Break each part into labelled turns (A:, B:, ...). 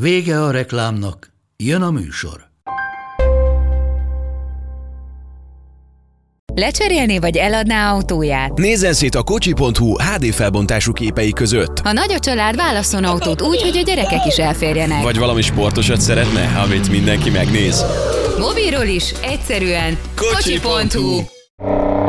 A: Vége a reklámnak, jön a műsor.
B: Lecserélni vagy eladná autóját?
C: Nézzen szét a kocsi.hu HD felbontású képei között.
B: Ha nagy a család, válasszon autót úgy, hogy a gyerekek is elférjenek.
C: Vagy valami sportosat szeretne, amit mindenki megnéz.
B: Mobilról is, egyszerűen
C: Kocsi.hu.
B: kocsi.hu.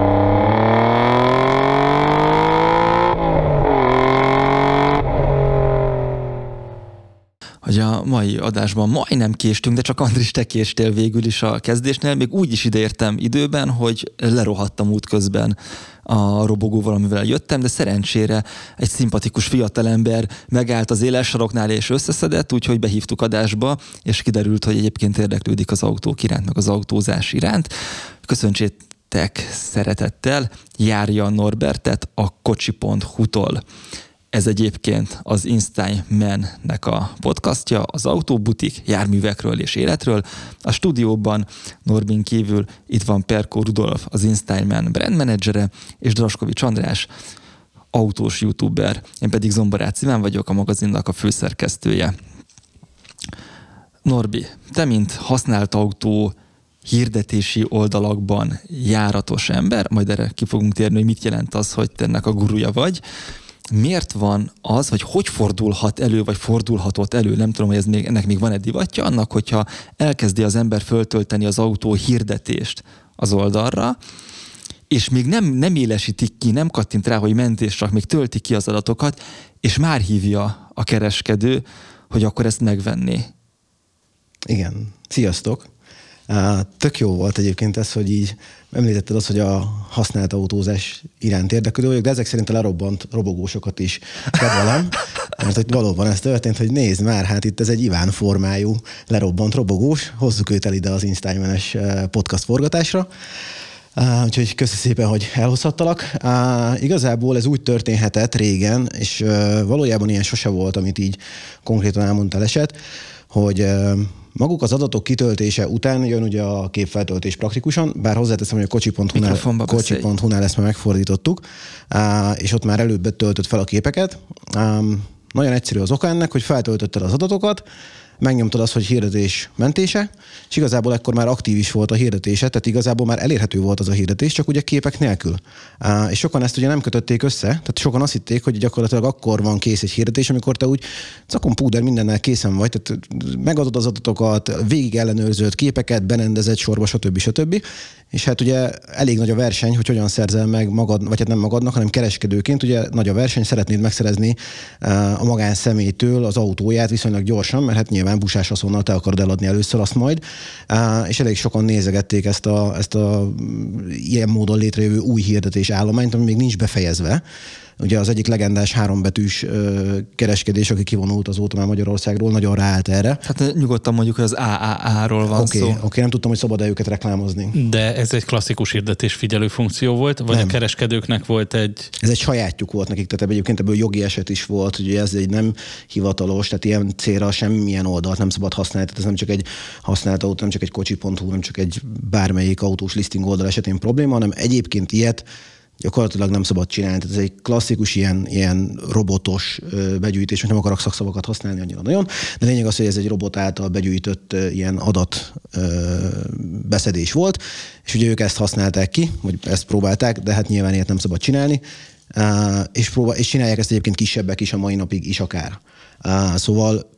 D: hogy a mai adásban majdnem késtünk, de csak Andris, te késtél végül is a kezdésnél. Még úgy is ideértem időben, hogy lerohadtam útközben a robogóval, amivel jöttem, de szerencsére egy szimpatikus fiatalember megállt az élessaroknál és összeszedett, úgyhogy behívtuk adásba, és kiderült, hogy egyébként érdeklődik az autók iránt, meg az autózás iránt. Köszöntsétek szeretettel Járja Norbertet a kocsi.hu-tól. Ez egyébként az Installman-nek a podcastja, az autóbutik járművekről és életről. A stúdióban Norbin kívül itt van Perko Rudolf, az Installman brand managere, és Draskovics András, autós youtuber. Én pedig Zombarát Iván vagyok, a magazinnak a főszerkesztője. Norbi, te mint használt autó hirdetési oldalakban járatos ember, majd erre ki fogunk térni, hogy mit jelent az, hogy te ennek a guruja vagy miért van az, vagy hogy fordulhat elő, vagy fordulhatott elő, nem tudom, hogy ez még, ennek még van egy divatja, annak, hogyha elkezdi az ember föltölteni az autó hirdetést az oldalra, és még nem, nem élesítik ki, nem kattint rá, hogy mentés, csak még tölti ki az adatokat, és már hívja a kereskedő, hogy akkor ezt megvenni.
E: Igen. Sziasztok! Tök jó volt egyébként ez, hogy így említetted azt, hogy a használt autózás iránt érdeklődő vagyok, de ezek szerint a lerobbant robogósokat is kedvelem, mert hogy valóban ez történt, hogy nézd már, hát itt ez egy Iván formájú lerobbant robogós, hozzuk őt el ide az Instagram's podcast forgatásra. Uh, úgyhogy köszönöm szépen, hogy elhozhattalak. Uh, igazából ez úgy történhetett régen, és uh, valójában ilyen sose volt, amit így konkrétan elmondtál eset, hogy uh, Maguk az adatok kitöltése után jön ugye a képfeltöltés praktikusan, bár hozzáteszem, hogy a kocsi.hu-nál, kocsi.hu-nál ezt már megfordítottuk, és ott már előbb töltött fel a képeket. Nagyon egyszerű az oka ennek, hogy feltöltötted az adatokat, megnyomtad azt, hogy hirdetés mentése, és igazából ekkor már aktív is volt a hirdetése, tehát igazából már elérhető volt az a hirdetés, csak ugye képek nélkül. És sokan ezt ugye nem kötötték össze, tehát sokan azt hitték, hogy gyakorlatilag akkor van kész egy hirdetés, amikor te úgy cakon púder mindennel készen vagy, tehát megadod az adatokat, végig ellenőrzött képeket, benendezett sorba, stb. stb. És hát ugye elég nagy a verseny, hogy hogyan szerzel meg magad, vagy hát nem magadnak, hanem kereskedőként, ugye nagy a verseny, szeretnéd megszerezni a magánszemélytől az autóját viszonylag gyorsan, mert hát nyilván busás azonnal te akarod eladni először azt majd, és elég sokan nézegették ezt a, ezt a ilyen módon létrejövő új hirdetés állományt, ami még nincs befejezve. Ugye az egyik legendás hárombetűs kereskedés, aki kivonult azóta már Magyarországról, nagyon ráállt erre.
D: Hát nyugodtan mondjuk, hogy az AAA-ról van
E: okay,
D: szó.
E: Oké, okay, nem tudtam, hogy szabad-e őket reklámozni.
F: De ez egy klasszikus hirdetés figyelő funkció volt, vagy nem. a kereskedőknek volt egy...
E: Ez egy sajátjuk volt nekik, tehát egyébként ebből jogi eset is volt, hogy ez egy nem hivatalos, tehát ilyen célra semmilyen oldalt nem szabad használni, tehát ez nem csak egy használt autó, nem csak egy kocsi.hu, nem csak egy bármelyik autós listing oldal esetén probléma, hanem egyébként ilyet gyakorlatilag nem szabad csinálni. Tehát ez egy klasszikus ilyen, ilyen robotos begyűjtés, most nem akarok szakszavakat használni annyira nagyon, de lényeg az, hogy ez egy robot által begyűjtött ilyen adat beszedés volt, és ugye ők ezt használták ki, vagy ezt próbálták, de hát nyilván ilyet nem szabad csinálni, és, próbál, és csinálják ezt egyébként kisebbek is a mai napig is akár. Szóval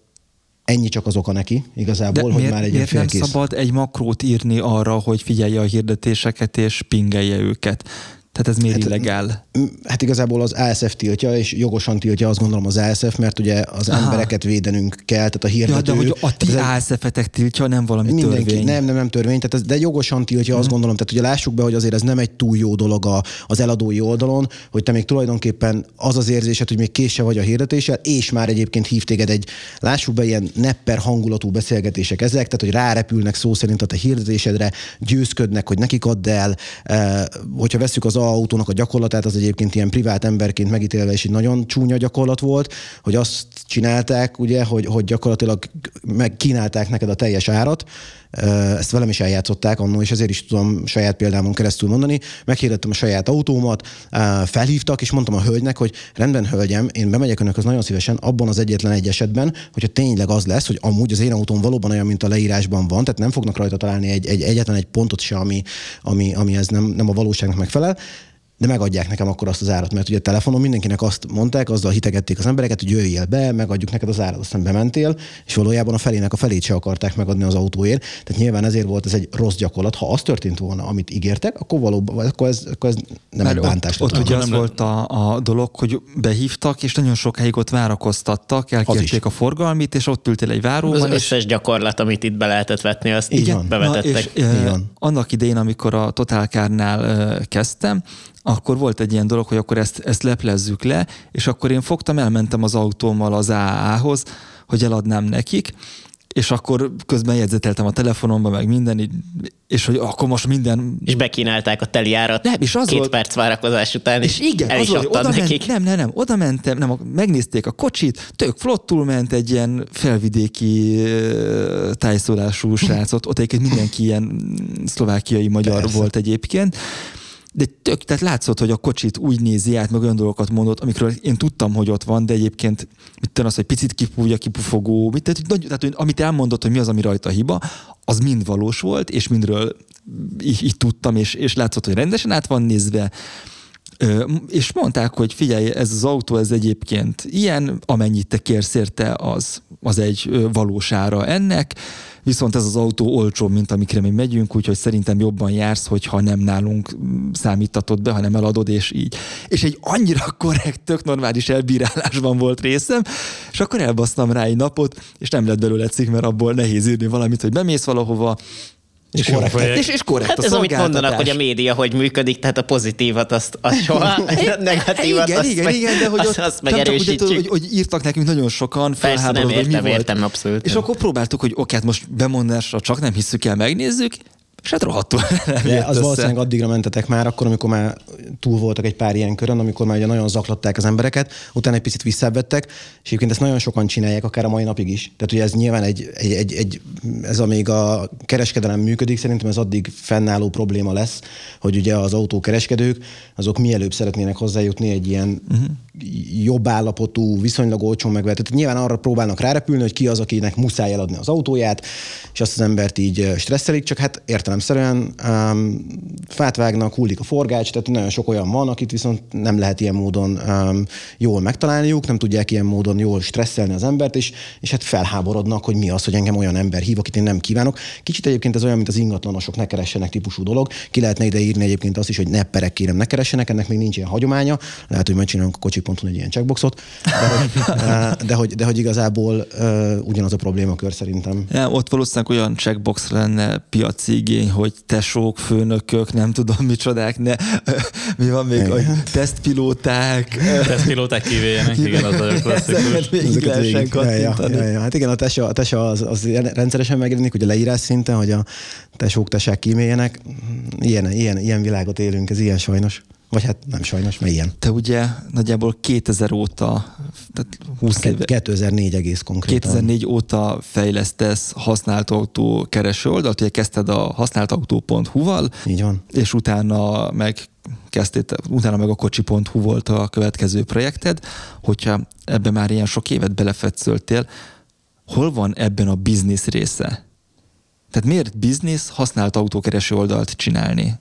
E: ennyi csak az oka neki igazából,
D: De
E: hogy
D: miért,
E: már egy
D: miért nem szabad egy makrót írni arra, hogy figyelje a hirdetéseket és pingelje őket? Tehát ez miért hát, illegál?
E: Hát igazából az ASF tiltja, és jogosan tiltja azt gondolom az ASF, mert ugye az Aha. embereket védenünk kell, tehát a hirdető... Ja,
D: de hogy a ti ASF-etek tiltja, nem valami mindenki, törvény.
E: Nem, nem, nem törvény, tehát ez, de jogosan tiltja, hmm. azt gondolom, tehát ugye lássuk be, hogy azért ez nem egy túl jó dolog a, az eladói oldalon, hogy te még tulajdonképpen az az érzésed, hogy még késse vagy a hirdetéssel, és már egyébként hív téged egy, lássuk be, ilyen nepper hangulatú beszélgetések ezek, tehát hogy rárepülnek szó szerint a te hirdetésedre, győzködnek, hogy nekik add el, eh, hogyha veszük az autónak a gyakorlatát, az egyébként ilyen privát emberként megítélve is egy nagyon csúnya gyakorlat volt, hogy azt csinálták, ugye, hogy, hogy gyakorlatilag megkínálták neked a teljes árat, ezt velem is eljátszották annól, és ezért is tudom saját példámon keresztül mondani. Meghirdettem a saját autómat, felhívtak, és mondtam a hölgynek, hogy rendben, hölgyem, én bemegyek önökhöz nagyon szívesen abban az egyetlen egy esetben, hogyha tényleg az lesz, hogy amúgy az én autóm valóban olyan, mint a leírásban van, tehát nem fognak rajta találni egy, egy egyetlen egy pontot se, ami, ami, ami ez nem, nem a valóságnak megfelel, de megadják nekem akkor azt az árat, mert ugye a telefonon mindenkinek azt mondták, azzal hitegették az embereket, hogy jöjjél be, megadjuk neked az árat, aztán bementél, és valójában a felének a felét se akarták megadni az autóért. Tehát nyilván ezért volt ez egy rossz gyakorlat. Ha az történt volna, amit ígértek, akkor valóban, akkor ez, akkor ez nem mert egy bántás.
D: Ott, ott ugye az volt a, a dolog, hogy behívtak, és nagyon sokáig ott várakoztattak, elkérték a forgalmit, és ott ültél egy váróban.
G: Az összes gyakorlat, amit itt be lehetett vetni, azt Igen, bevetettek. Na, és,
D: Igen. Annak idején, amikor a Totálkárnál kezdtem, akkor volt egy ilyen dolog, hogy akkor ezt, ezt leplezzük le, és akkor én fogtam, elmentem az autómmal az AA-hoz, hogy eladnám nekik, és akkor közben jegyzeteltem a telefonomba, meg minden, és hogy akkor most minden...
G: És bekínálták a teli árat nem, és az két volt... perc várakozás után, és, és igen, el is az volt, oda nekik.
D: Ment, nem, nem, nem, oda mentem, nem, megnézték a kocsit, tök flottul ment egy ilyen felvidéki tájszólású srácot, ott egyébként mindenki ilyen szlovákiai magyar Persze. volt egyébként, de tök, tehát látszott, hogy a kocsit úgy nézi át, meg olyan dolgokat mondott, amikről én tudtam, hogy ott van, de egyébként mit tudom, az, hogy picit kipúja, kipufogó, mit, tehát, tehát, hogy amit elmondott, hogy mi az, ami rajta hiba, az mind valós volt, és mindről így, így tudtam, és, és látszott, hogy rendesen át van nézve, és mondták, hogy figyelj, ez az autó, ez egyébként ilyen, amennyit te kérsz érte, az, az egy valósára ennek, viszont ez az autó olcsó, mint amikre mi megyünk, úgyhogy szerintem jobban jársz, hogyha nem nálunk számítatod be, hanem eladod, és így. És egy annyira korrekt, tök normális elbírálásban volt részem, és akkor elbasztam rá egy napot, és nem lett belőle cikk, mert abból nehéz írni valamit, hogy bemész valahova,
G: és, és korrekt, és, és korrekt hát ez, amit mondanak, hogy a média hogy működik, tehát a pozitívat azt, azt soha, a negatívat
D: igen,
G: azt
D: igen,
G: meg,
D: igen, de hogy azt, azt megerősítjük. Úgy, hogy, hogy, írtak nekünk nagyon sokan,
G: felháborodva, hogy mi értem, volt. Értem, abszolút.
D: És akkor próbáltuk, hogy oké, hát most bemondásra csak nem hiszük el, megnézzük, és hát rohadtul
E: De az össze. valószínűleg addigra mentetek már, akkor, amikor már túl voltak egy pár ilyen körön, amikor már ugye nagyon zaklatták az embereket, utána egy picit visszavettek, és egyébként ezt nagyon sokan csinálják, akár a mai napig is. Tehát ugye ez nyilván egy, egy, egy, egy ez amíg a kereskedelem működik, szerintem ez addig fennálló probléma lesz, hogy ugye az autókereskedők, azok mielőbb szeretnének hozzájutni egy ilyen uh-huh. jobb állapotú, viszonylag olcsón megvehető. Tehát nyilván arra próbálnak rárepülni, hogy ki az, akinek muszáj eladni az autóját, és azt az embert így stresszelik, csak hát értelemszerűen um, fát vágnak, hullik a forgács, tehát nagyon sok olyan van, akit viszont nem lehet ilyen módon um, jól megtalálniuk, nem tudják ilyen módon jól stresszelni az embert, és, és hát felháborodnak, hogy mi az, hogy engem olyan ember hív, akit én nem kívánok. Kicsit egyébként ez olyan, mint az ingatlanosok ne keressenek típusú dolog. Ki lehetne ide írni egyébként azt is, hogy ne perek kérem, ne keressenek, ennek még nincs ilyen hagyománya. Lehet, hogy megcsinálunk a kocsi.hu egy ilyen checkboxot, de hogy, de hogy, de hogy igazából uh, ugyanaz a problémakör szerintem.
D: Ja, ott valószínűleg olyan checkbox lenne piaci igény, hogy tesók, főnökök, nem tudom micsodák, ne, mi van még, hogy tesztpilóták.
F: tesztpilóták kivéljenek, igen, az a klasszikus.
D: Még lehessen
E: ja, ja, ja, ja, hát igen, a tesa, a tesa az, az rendszeresen megjelenik, hogy a leírás szinten, hogy a tesók, tesák kíméljenek. Ilyen, ilyen, ilyen világot élünk, ez ilyen sajnos. Vagy hát nem sajnos, mert ilyen.
D: Te ugye nagyjából 2000 óta, tehát 20 éve...
E: 2004 egész konkrétan.
D: 2004 óta fejlesztesz használt autó kereső oldalt, ugye kezdted a használtautó.hu-val.
E: Így van.
D: És utána meg kezdtél, utána meg a kocsi.hu volt a következő projekted. Hogyha ebbe már ilyen sok évet belefetszöltél, hol van ebben a biznisz része? Tehát miért biznisz használt autókereső oldalt csinálni?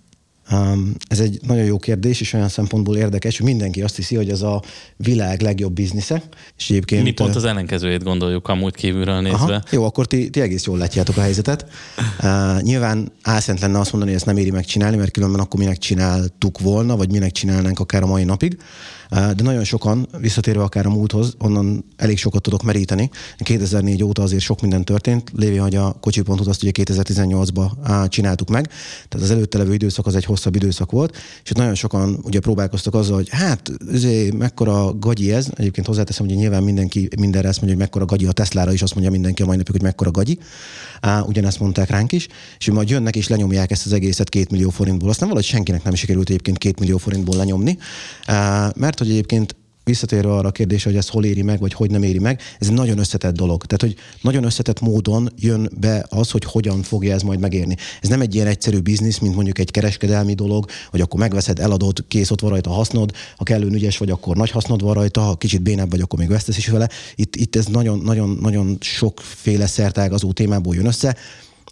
E: Ez egy nagyon jó kérdés, és olyan szempontból érdekes, hogy mindenki azt hiszi, hogy ez a világ legjobb biznisze. És
F: egyébként, Mi pont az ellenkezőjét gondoljuk amúgy kívülről nézve. Aha,
E: jó, akkor ti, ti egész jól látjátok a helyzetet. Uh, nyilván álszent lenne azt mondani, hogy ezt nem éri megcsinálni, mert különben akkor minek csináltuk volna, vagy minek csinálnánk akár a mai napig de nagyon sokan, visszatérve akár a múlthoz, onnan elég sokat tudok meríteni. 2004 óta azért sok minden történt, lévén, hogy a kocsi.hu azt ugye 2018-ban csináltuk meg, tehát az előtte levő időszak az egy hosszabb időszak volt, és nagyon sokan ugye próbálkoztak azzal, hogy hát azért mekkora gagyi ez, egyébként hozzáteszem, hogy nyilván mindenki mindenre ezt mondja, hogy mekkora gagyi a Teslára is, azt mondja mindenki a mai napig, hogy mekkora gagyi. Á, ugyanezt mondták ránk is, és hogy majd jönnek és lenyomják ezt az egészet két millió forintból. Aztán valahogy senkinek nem sikerült egyébként két millió forintból lenyomni, mert mert hogy egyébként visszatérve arra a kérdésre, hogy ez hol éri meg, vagy hogy nem éri meg, ez egy nagyon összetett dolog. Tehát, hogy nagyon összetett módon jön be az, hogy hogyan fogja ez majd megérni. Ez nem egy ilyen egyszerű biznisz, mint mondjuk egy kereskedelmi dolog, hogy akkor megveszed, eladod, kész, ott van rajta hasznod, ha kellően ügyes vagy, akkor nagy hasznod van rajta, ha kicsit bénebb vagy, akkor még vesztesz is vele. Itt, itt ez nagyon-nagyon sokféle szertágazó témából jön össze.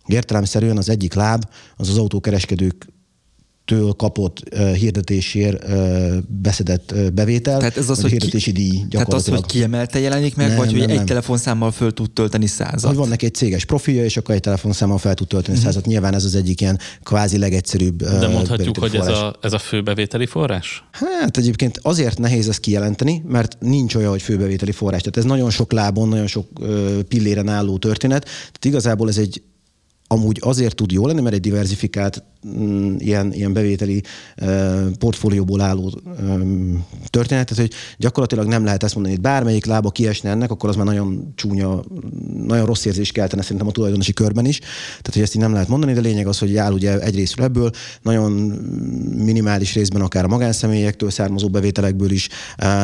E: Értelemszerűen az egyik láb az az autókereskedők től kapott uh, hirdetésért uh, beszedett uh, bevétel,
D: tehát ez az, hogy hirdetési ki, díj Tehát az, hogy kiemelte jelenik meg, nem, vagy nem, hogy nem. egy telefonszámmal föl tud tölteni százat?
E: Hogy van neki egy céges profilja, és akkor egy telefonszámmal fel tud tölteni uh-huh. százat. Nyilván ez az egyik ilyen kvázi legegyszerűbb
F: De mondhatjuk, hogy ez a, ez a főbevételi forrás?
E: Hát egyébként azért nehéz ezt kijelenteni, mert nincs olyan, hogy főbevételi forrás. Tehát ez nagyon sok lábon, nagyon sok uh, pilléren álló történet. Tehát igazából ez egy amúgy azért tud jó lenni, mert egy diversifikált ilyen, ilyen bevételi portfólióból álló történet, tehát hogy gyakorlatilag nem lehet ezt mondani, hogy bármelyik lába kiesne ennek, akkor az már nagyon csúnya, nagyon rossz érzés keltene szerintem a tulajdonosi körben is. Tehát, hogy ezt így nem lehet mondani, de lényeg az, hogy áll ugye egyrésztről ebből, nagyon minimális részben akár a magánszemélyektől származó bevételekből is,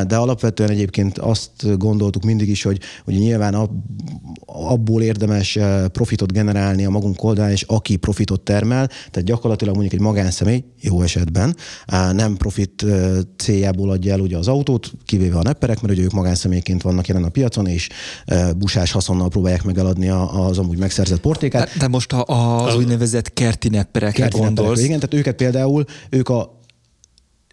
E: de alapvetően egyébként azt gondoltuk mindig is, hogy, hogy nyilván abból érdemes profitot generálni a magunk oldalán, és aki profitot termel, tehát gyakorlatilag mondjuk egy magánszemély, jó esetben, nem profit céljából adja el ugye az autót, kivéve a nepperek, mert ugye ők magánszemélyként vannak jelen a piacon, és busás haszonnal próbálják meg eladni az amúgy megszerzett portékát.
D: De, most a, az úgynevezett kerti nepperekre gondolsz.
E: Igen, tehát őket például, ők a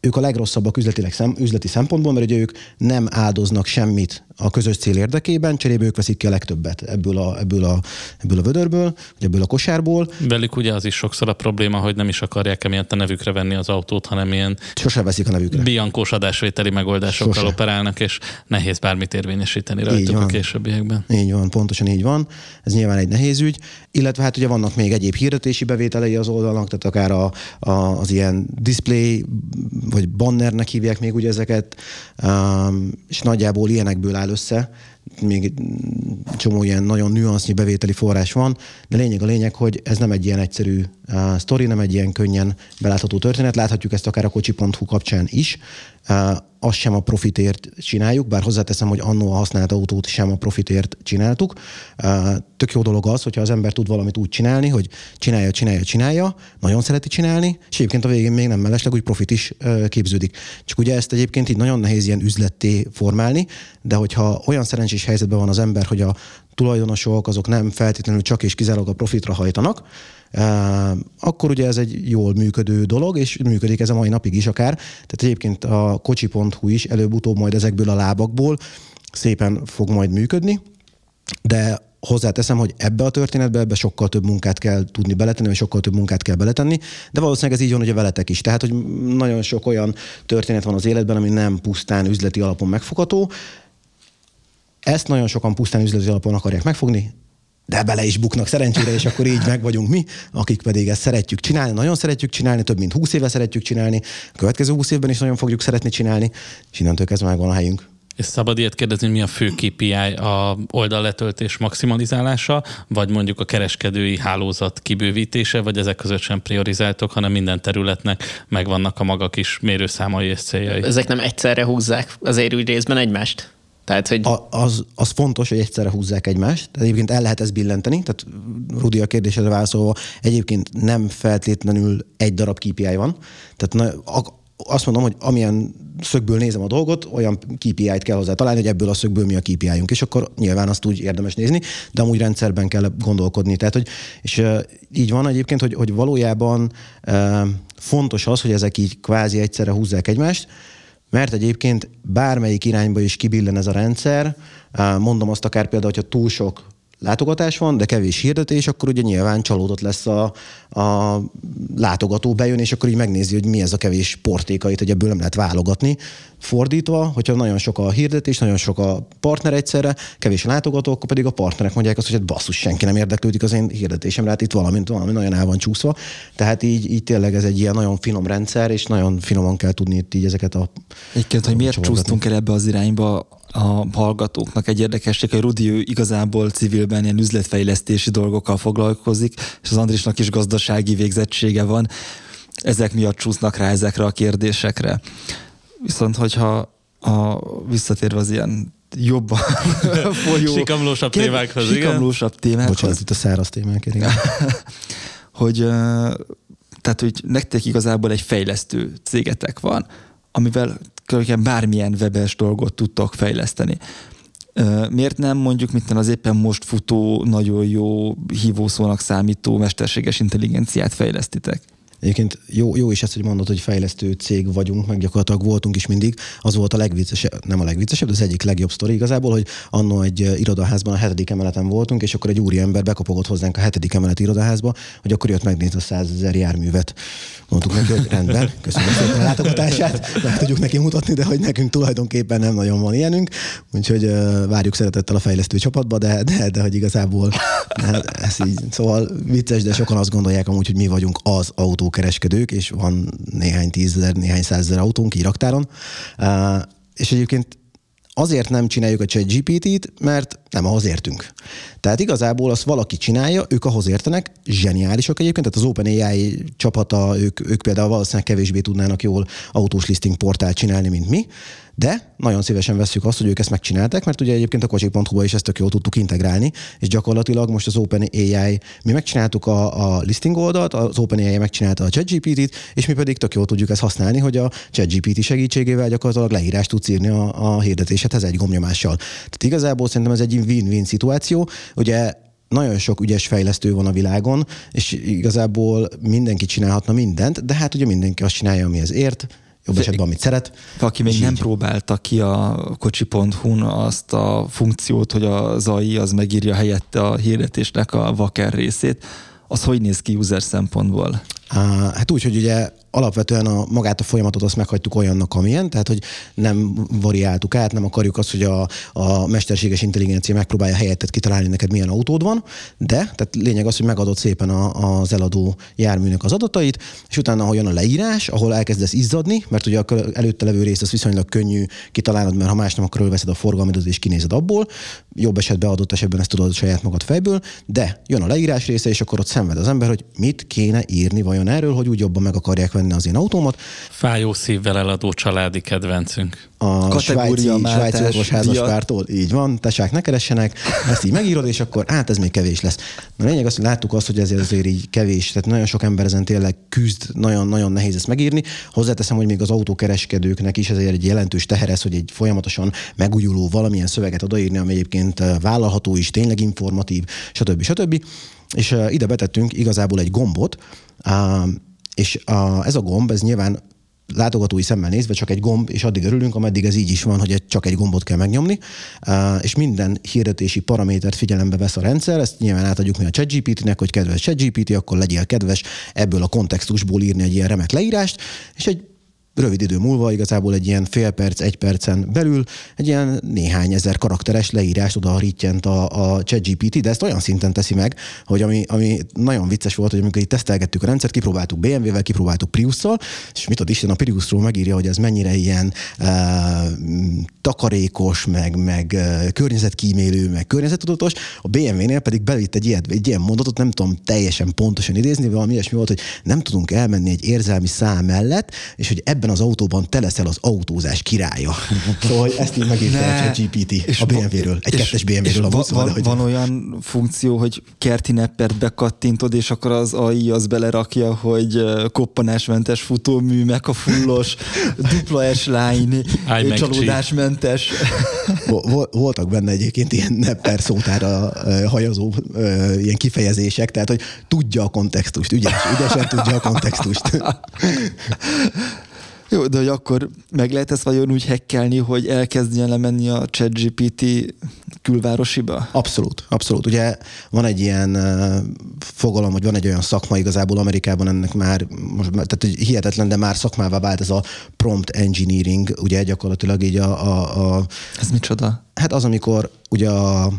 E: ők a legrosszabbak üzletileg szem, üzleti szempontból, mert ugye ők nem áldoznak semmit a közös cél érdekében, cserébe ők veszik ki a legtöbbet ebből a, ebből a, ebből a vödörből, vagy ebből a kosárból.
F: Velük ugye az is sokszor a probléma, hogy nem is akarják emiatt a nevükre venni az autót, hanem ilyen
E: Sose veszik a nevükre.
F: biankós adásvételi megoldásokkal Sose. operálnak, és nehéz bármit érvényesíteni rajtuk a későbbiekben.
E: Így van, pontosan így van. Ez nyilván egy nehéz ügy. Illetve hát ugye vannak még egyéb hirdetési bevételei az oldalnak, tehát akár a, a, az ilyen display, vagy bannernek hívják még ugye ezeket, um, és nagyjából ilyenekből áll össze, még csomó ilyen nagyon nüansznyi bevételi forrás van, de lényeg a lényeg, hogy ez nem egy ilyen egyszerű uh, sztori, nem egy ilyen könnyen belátható történet. Láthatjuk ezt akár a kocsi.hu kapcsán is. Uh, azt sem a profitért csináljuk, bár hozzáteszem, hogy annó a használt autót sem a profitért csináltuk. Tök jó dolog az, hogyha az ember tud valamit úgy csinálni, hogy csinálja, csinálja, csinálja, nagyon szereti csinálni, és egyébként a végén még nem mellesleg úgy profit is képződik. Csak ugye ezt egyébként így nagyon nehéz ilyen üzletté formálni, de hogyha olyan szerencsés helyzetben van az ember, hogy a tulajdonosok azok nem feltétlenül csak és kizárólag a profitra hajtanak, akkor ugye ez egy jól működő dolog, és működik ez a mai napig is akár. Tehát egyébként a kocsi.hu is előbb-utóbb majd ezekből a lábakból szépen fog majd működni, de hozzáteszem, hogy ebbe a történetbe ebbe sokkal több munkát kell tudni beletenni, vagy sokkal több munkát kell beletenni, de valószínűleg ez így van ugye veletek is. Tehát, hogy nagyon sok olyan történet van az életben, ami nem pusztán üzleti alapon megfogható. Ezt nagyon sokan pusztán üzleti alapon akarják megfogni, de bele is buknak szerencsére, és akkor így meg vagyunk mi, akik pedig ezt szeretjük csinálni, nagyon szeretjük csinálni, több mint 20 éve szeretjük csinálni, a következő 20 évben is nagyon fogjuk szeretni csinálni, és innentől kezdve megvan a helyünk.
F: És szabad ilyet kérdezni, mi a fő KPI a oldalletöltés maximalizálása, vagy mondjuk a kereskedői hálózat kibővítése, vagy ezek között sem priorizáltok, hanem minden területnek megvannak a maga kis mérőszámai és céljai.
G: Ezek nem egyszerre húzzák azért úgy részben egymást?
E: Tehát, hogy... A, az, az fontos, hogy egyszerre húzzák egymást. Tehát egyébként el lehet ezt billenteni. Tehát Rudi a kérdésre válaszolva, egyébként nem feltétlenül egy darab KPI van. Tehát na, azt mondom, hogy amilyen szögből nézem a dolgot, olyan KPI-t kell hozzá találni, hogy ebből a szögből mi a KPI-unk, és akkor nyilván azt úgy érdemes nézni, de amúgy rendszerben kell gondolkodni. Tehát, hogy, és így van egyébként, hogy, hogy valójában fontos az, hogy ezek így kvázi egyszerre húzzák egymást, mert egyébként bármelyik irányba is kibillen ez a rendszer, mondom azt akár például, hogyha túl sok látogatás van, de kevés hirdetés, akkor ugye nyilván csalódott lesz a, a látogató, bejön, és akkor így megnézi, hogy mi ez a kevés portékait, hogy ebből nem lehet válogatni. Fordítva, hogyha nagyon sok a hirdetés, nagyon sok a partner egyszerre, kevés a látogató, akkor pedig a partnerek mondják azt, hogy hát basszus, senki nem érdeklődik az én hirdetésemre, hát itt valami, valami nagyon el van csúszva. Tehát így, így tényleg ez egy ilyen nagyon finom rendszer, és nagyon finoman kell tudni itt így ezeket a...
D: Egyébként, hogy miért csúsztunk el ebbe az irányba, a hallgatóknak egy érdekesség, hogy Rudi ő igazából civilben ilyen üzletfejlesztési dolgokkal foglalkozik, és az Andrisnak is gazdasági végzettsége van. Ezek miatt csúsznak rá ezekre a kérdésekre. Viszont, hogyha a, visszatérve az ilyen jobban
F: folyó... Sikamlósabb témákhoz,
D: igen? Sikamlósabb témákhoz.
E: Bocsánat, itt a száraz témák, igen.
D: hogy, tehát, hogy nektek igazából egy fejlesztő cégetek van, amivel bármilyen webes dolgot tudtak fejleszteni. Miért nem mondjuk, mint az éppen most futó, nagyon jó hívószónak számító mesterséges intelligenciát fejlesztitek?
E: Egyébként jó, jó is ez, hogy mondod, hogy fejlesztő cég vagyunk, meg gyakorlatilag voltunk is mindig. Az volt a legviccesebb, nem a legviccesebb, de az egyik legjobb sztori igazából, hogy annó egy irodaházban a hetedik emeleten voltunk, és akkor egy úri ember bekopogott hozzánk a hetedik emelet irodaházba, hogy akkor jött megnézni a százezer járművet. Mondtuk neki, hogy rendben, köszönöm szépen a látogatását, meg tudjuk neki mutatni, de hogy nekünk tulajdonképpen nem nagyon van ilyenünk, úgyhogy uh, várjuk szeretettel a fejlesztő csapatba, de, de, de hogy igazából hát, ez így, szóval vicces, de sokan azt gondolják amúgy, hogy mi vagyunk az autókereskedők, és van néhány tízezer, néhány százezer autónk így raktáron, és egyébként azért nem csináljuk a ChatGPT-t, mert nem ahhoz értünk. Tehát igazából azt valaki csinálja, ők ahhoz értenek, zseniálisak egyébként, tehát az OpenAI csapata, ők, ők például valószínűleg kevésbé tudnának jól autós listing portált csinálni, mint mi, de nagyon szívesen veszük azt, hogy ők ezt megcsinálták, mert ugye egyébként a kocsik.hu-ba is ezt tök jól tudtuk integrálni, és gyakorlatilag most az OpenAI, mi megcsináltuk a, a listing oldalt, az OpenAI megcsinálta a ChatGPT-t, és mi pedig tök jól tudjuk ezt használni, hogy a ChatGPT segítségével gyakorlatilag leírást tudsz írni a, a hirdetésedhez egy gomnyomással. Tehát igazából szerintem ez egy win-win szituáció. Ugye nagyon sok ügyes fejlesztő van a világon, és igazából mindenki csinálhatna mindent, de hát ugye mindenki azt csinálja, amihez ért, jobb esetben, amit szeret.
D: Aki még nem így... próbálta ki a kocsi.hu-n azt a funkciót, hogy az AI az megírja helyette a hirdetésnek a vaker részét, az hogy néz ki user szempontból?
E: Hát úgy, hogy ugye alapvetően a, magát a folyamatot azt meghagytuk olyannak, amilyen, tehát hogy nem variáltuk át, nem akarjuk azt, hogy a, a mesterséges intelligencia megpróbálja helyettet kitalálni neked, milyen autód van, de tehát lényeg az, hogy megadod szépen a, az eladó járműnek az adatait, és utána, ahol jön a leírás, ahol elkezdesz izzadni, mert ugye a előtte levő részt az viszonylag könnyű kitalálnod, mert ha más nem, akkor veszed a forgalmidat és kinézed abból, jobb esetben adott esetben ezt tudod saját magad fejből, de jön a leírás része, és akkor ott szenved az ember, hogy mit kéne írni vajon erről, hogy úgy jobban meg akarják venni az én autómat.
F: Fájó szívvel eladó családi kedvencünk.
E: A svájci, svájci okos házaspártól, így van, tesák ne keressenek, ezt így megírod, és akkor hát ez még kevés lesz. Na lényeg az, hogy láttuk azt, hogy ez azért így kevés, tehát nagyon sok ember ezen tényleg küzd, nagyon-nagyon nehéz ezt megírni. Hozzáteszem, hogy még az autókereskedőknek is ez egy jelentős teherez, hogy egy folyamatosan megújuló valamilyen szöveget odaírni, ami egyébként eh, vállalható is, tényleg informatív, stb. stb. És uh, ide betettünk igazából egy gombot, és a, ez a gomb, ez nyilván látogatói szemmel nézve csak egy gomb, és addig örülünk, ameddig ez így is van, hogy csak egy gombot kell megnyomni, és minden hirdetési paramétert figyelembe vesz a rendszer, ezt nyilván átadjuk mi a ChatGPT-nek, hogy kedves ChatGPT, akkor legyél kedves ebből a kontextusból írni egy ilyen remek leírást, és egy rövid idő múlva, igazából egy ilyen fél perc, egy percen belül egy ilyen néhány ezer karakteres leírást oda rittyent a, a ChatGPT, de ezt olyan szinten teszi meg, hogy ami, ami nagyon vicces volt, hogy amikor itt tesztelgettük a rendszert, kipróbáltuk BMW-vel, kipróbáltuk Prius-szal, és mit ad Isten a Priusról megírja, hogy ez mennyire ilyen uh, takarékos, meg, meg uh, környezetkímélő, meg környezetudatos, a BMW-nél pedig bevitt egy ilyen, egy ilyen mondatot, nem tudom teljesen pontosan idézni, valami ilyesmi volt, hogy nem tudunk elmenni egy érzelmi szám mellett, és hogy ebben ebben az autóban te leszel az autózás királya. szóval ezt így megírta a GPT a BMW-ről, egy és, kettes BMW-ről a buszon.
D: Van, van olyan funkció, hogy kerti neppert bekattintod, és akkor az AI az belerakja, hogy koppanásmentes futómű, megafullos, dupla S-line, csalódásmentes.
E: Voltak benne egyébként ilyen nepper szótára hajazó ilyen kifejezések, tehát hogy tudja a kontextust, ügyes, ügyesen tudja a kontextust.
D: Jó, de hogy akkor meg lehet ezt vajon úgy hekkelni, hogy elkezdjen lemenni a ChatGPT külvárosiba?
E: Abszolút, abszolút. Ugye van egy ilyen fogalom, hogy van egy olyan szakma igazából Amerikában ennek már, most, tehát hihetetlen, de már szakmává vált ez a prompt engineering, ugye gyakorlatilag így a... a, a
D: ez micsoda?
E: Hát az, amikor ugye a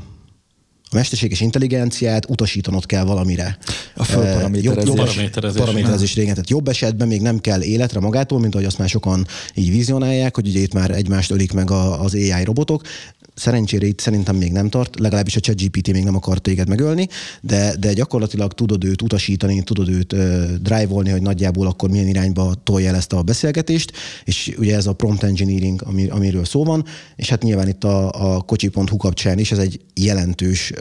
E: a mesterséges intelligenciát utasítanod kell valamire.
D: A fölparaméterezés. Jobb,
E: paraméterezés. paraméterezés régen. Tehát jobb esetben még nem kell életre magától, mint ahogy azt már sokan így vizionálják, hogy ugye itt már egymást ölik meg az AI robotok. Szerencsére itt szerintem még nem tart, legalábbis a ChatGPT még nem akar téged megölni, de, de gyakorlatilag tudod őt utasítani, tudod őt drive-olni, hogy nagyjából akkor milyen irányba tolja el ezt a beszélgetést, és ugye ez a prompt engineering, ami, amiről szó van, és hát nyilván itt a, a kocsi.hu kapcsán is ez egy jelentős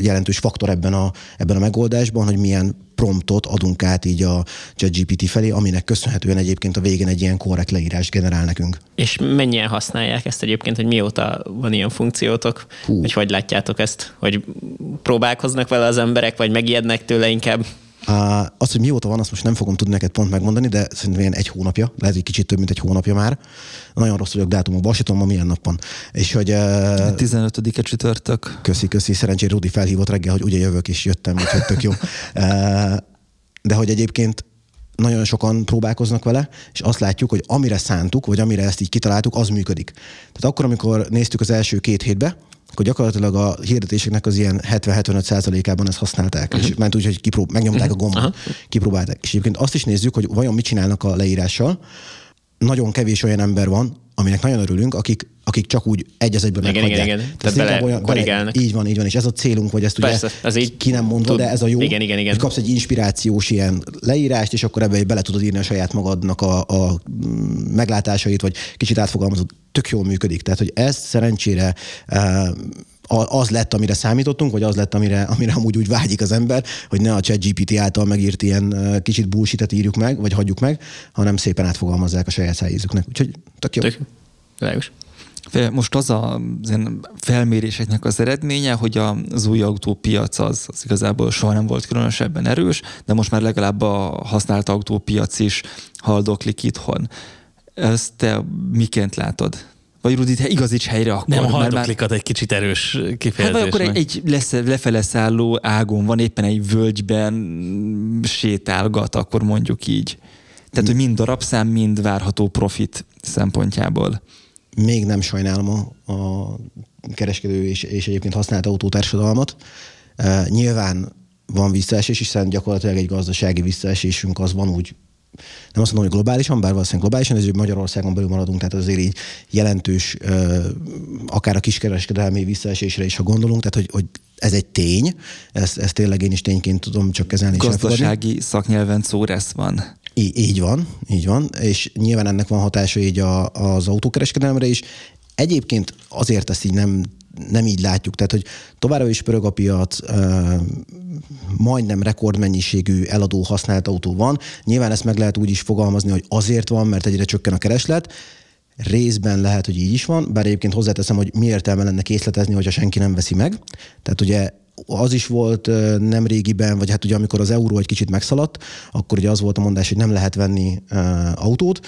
E: jelentős faktor ebben a, ebben a megoldásban, hogy milyen promptot adunk át így a ChatGPT felé, aminek köszönhetően egyébként a végén egy ilyen korrekt leírás generál nekünk.
G: És mennyien használják ezt egyébként, hogy mióta van ilyen funkciótok, Hú. hogy hogy látjátok ezt, hogy próbálkoznak vele az emberek, vagy megijednek tőle inkább?
E: Az, hogy mióta van, azt most nem fogom tudni neked pont megmondani, de szerintem ilyen egy hónapja, lehet, hogy kicsit több, mint egy hónapja már. Nagyon rossz vagyok dátumokban, azt tudom, ma milyen nap van. És hogy... Uh,
D: 15-e csütörtök.
E: Köszi, köszi. Szerencsére Rudi felhívott reggel, hogy ugye jövök, és jöttem, úgyhogy tök jó. De hogy egyébként nagyon sokan próbálkoznak vele, és azt látjuk, hogy amire szántuk, vagy amire ezt így kitaláltuk, az működik. Tehát akkor, amikor néztük az első két hétbe, akkor gyakorlatilag a hirdetéseknek az ilyen 70-75 százalékában ezt használták, uh-huh. és ment úgy, hogy kiprób- megnyomták uh-huh. a gombot, uh-huh. kipróbálták. És egyébként azt is nézzük, hogy vajon mit csinálnak a leírással. Nagyon kevés olyan ember van, aminek nagyon örülünk, akik, akik csak úgy egy az egyben
G: igen, igen, igen. Tehát,
E: bele olyan, bele, így van, így van, és ez a célunk, hogy ezt Persze, ugye ez így ki nem mondva, tud, de ez a jó,
G: igen, igen, igen.
E: hogy kapsz egy inspirációs ilyen leírást, és akkor ebbe bele tudod írni a saját magadnak a, a meglátásait, vagy kicsit átfogalmazod, tök jól működik. Tehát, hogy ez szerencsére uh, az lett, amire számítottunk, vagy az lett, amire, amire amúgy úgy vágyik az ember, hogy ne a ChatGPT által megírt ilyen kicsit bullshit írjuk meg, vagy hagyjuk meg, hanem szépen átfogalmazzák a saját szájízüknek. Úgyhogy tök jó. Tök.
D: Most az a az felméréseknek az eredménye, hogy az új autópiac az, az igazából soha nem volt különösebben erős, de most már legalább a használt autópiac is haldoklik itthon. Ezt te miként látod? Vagy Rudi, te igazíts helyre akkor.
F: Nem, a haldoklikat már... egy kicsit erős kifejezés. Hát
D: vagy akkor egy, egy lesz, lefele szálló ágon van, éppen egy völgyben sétálgat, akkor mondjuk így. Tehát, hogy mind darabszám, mind várható profit szempontjából.
E: Még nem sajnálom a, a kereskedő és, és egyébként használt autótársadalmat. Uh, nyilván van visszaesés, hiszen gyakorlatilag egy gazdasági visszaesésünk az van úgy nem azt mondom, hogy globálisan, bár valószínűleg globálisan, ezért Magyarországon belül maradunk, tehát azért így jelentős, akár a kiskereskedelmi visszaesésre is, ha gondolunk, tehát hogy, hogy ez egy tény, ezt, ezt tényleg én is tényként tudom csak kezelni.
D: Gazdasági szaknyelven szó van.
E: Í- így van, így van, és nyilván ennek van hatása így a, az autókereskedelemre is. Egyébként azért ezt így nem nem így látjuk. Tehát, hogy továbbra is pörög a piac, majdnem rekordmennyiségű eladó használt autó van. Nyilván ezt meg lehet úgy is fogalmazni, hogy azért van, mert egyre csökken a kereslet, Részben lehet, hogy így is van, bár egyébként hozzáteszem, hogy mi értelme lenne készletezni, hogyha senki nem veszi meg. Tehát ugye az is volt nem régiben, vagy hát ugye amikor az euró egy kicsit megszaladt, akkor ugye az volt a mondás, hogy nem lehet venni autót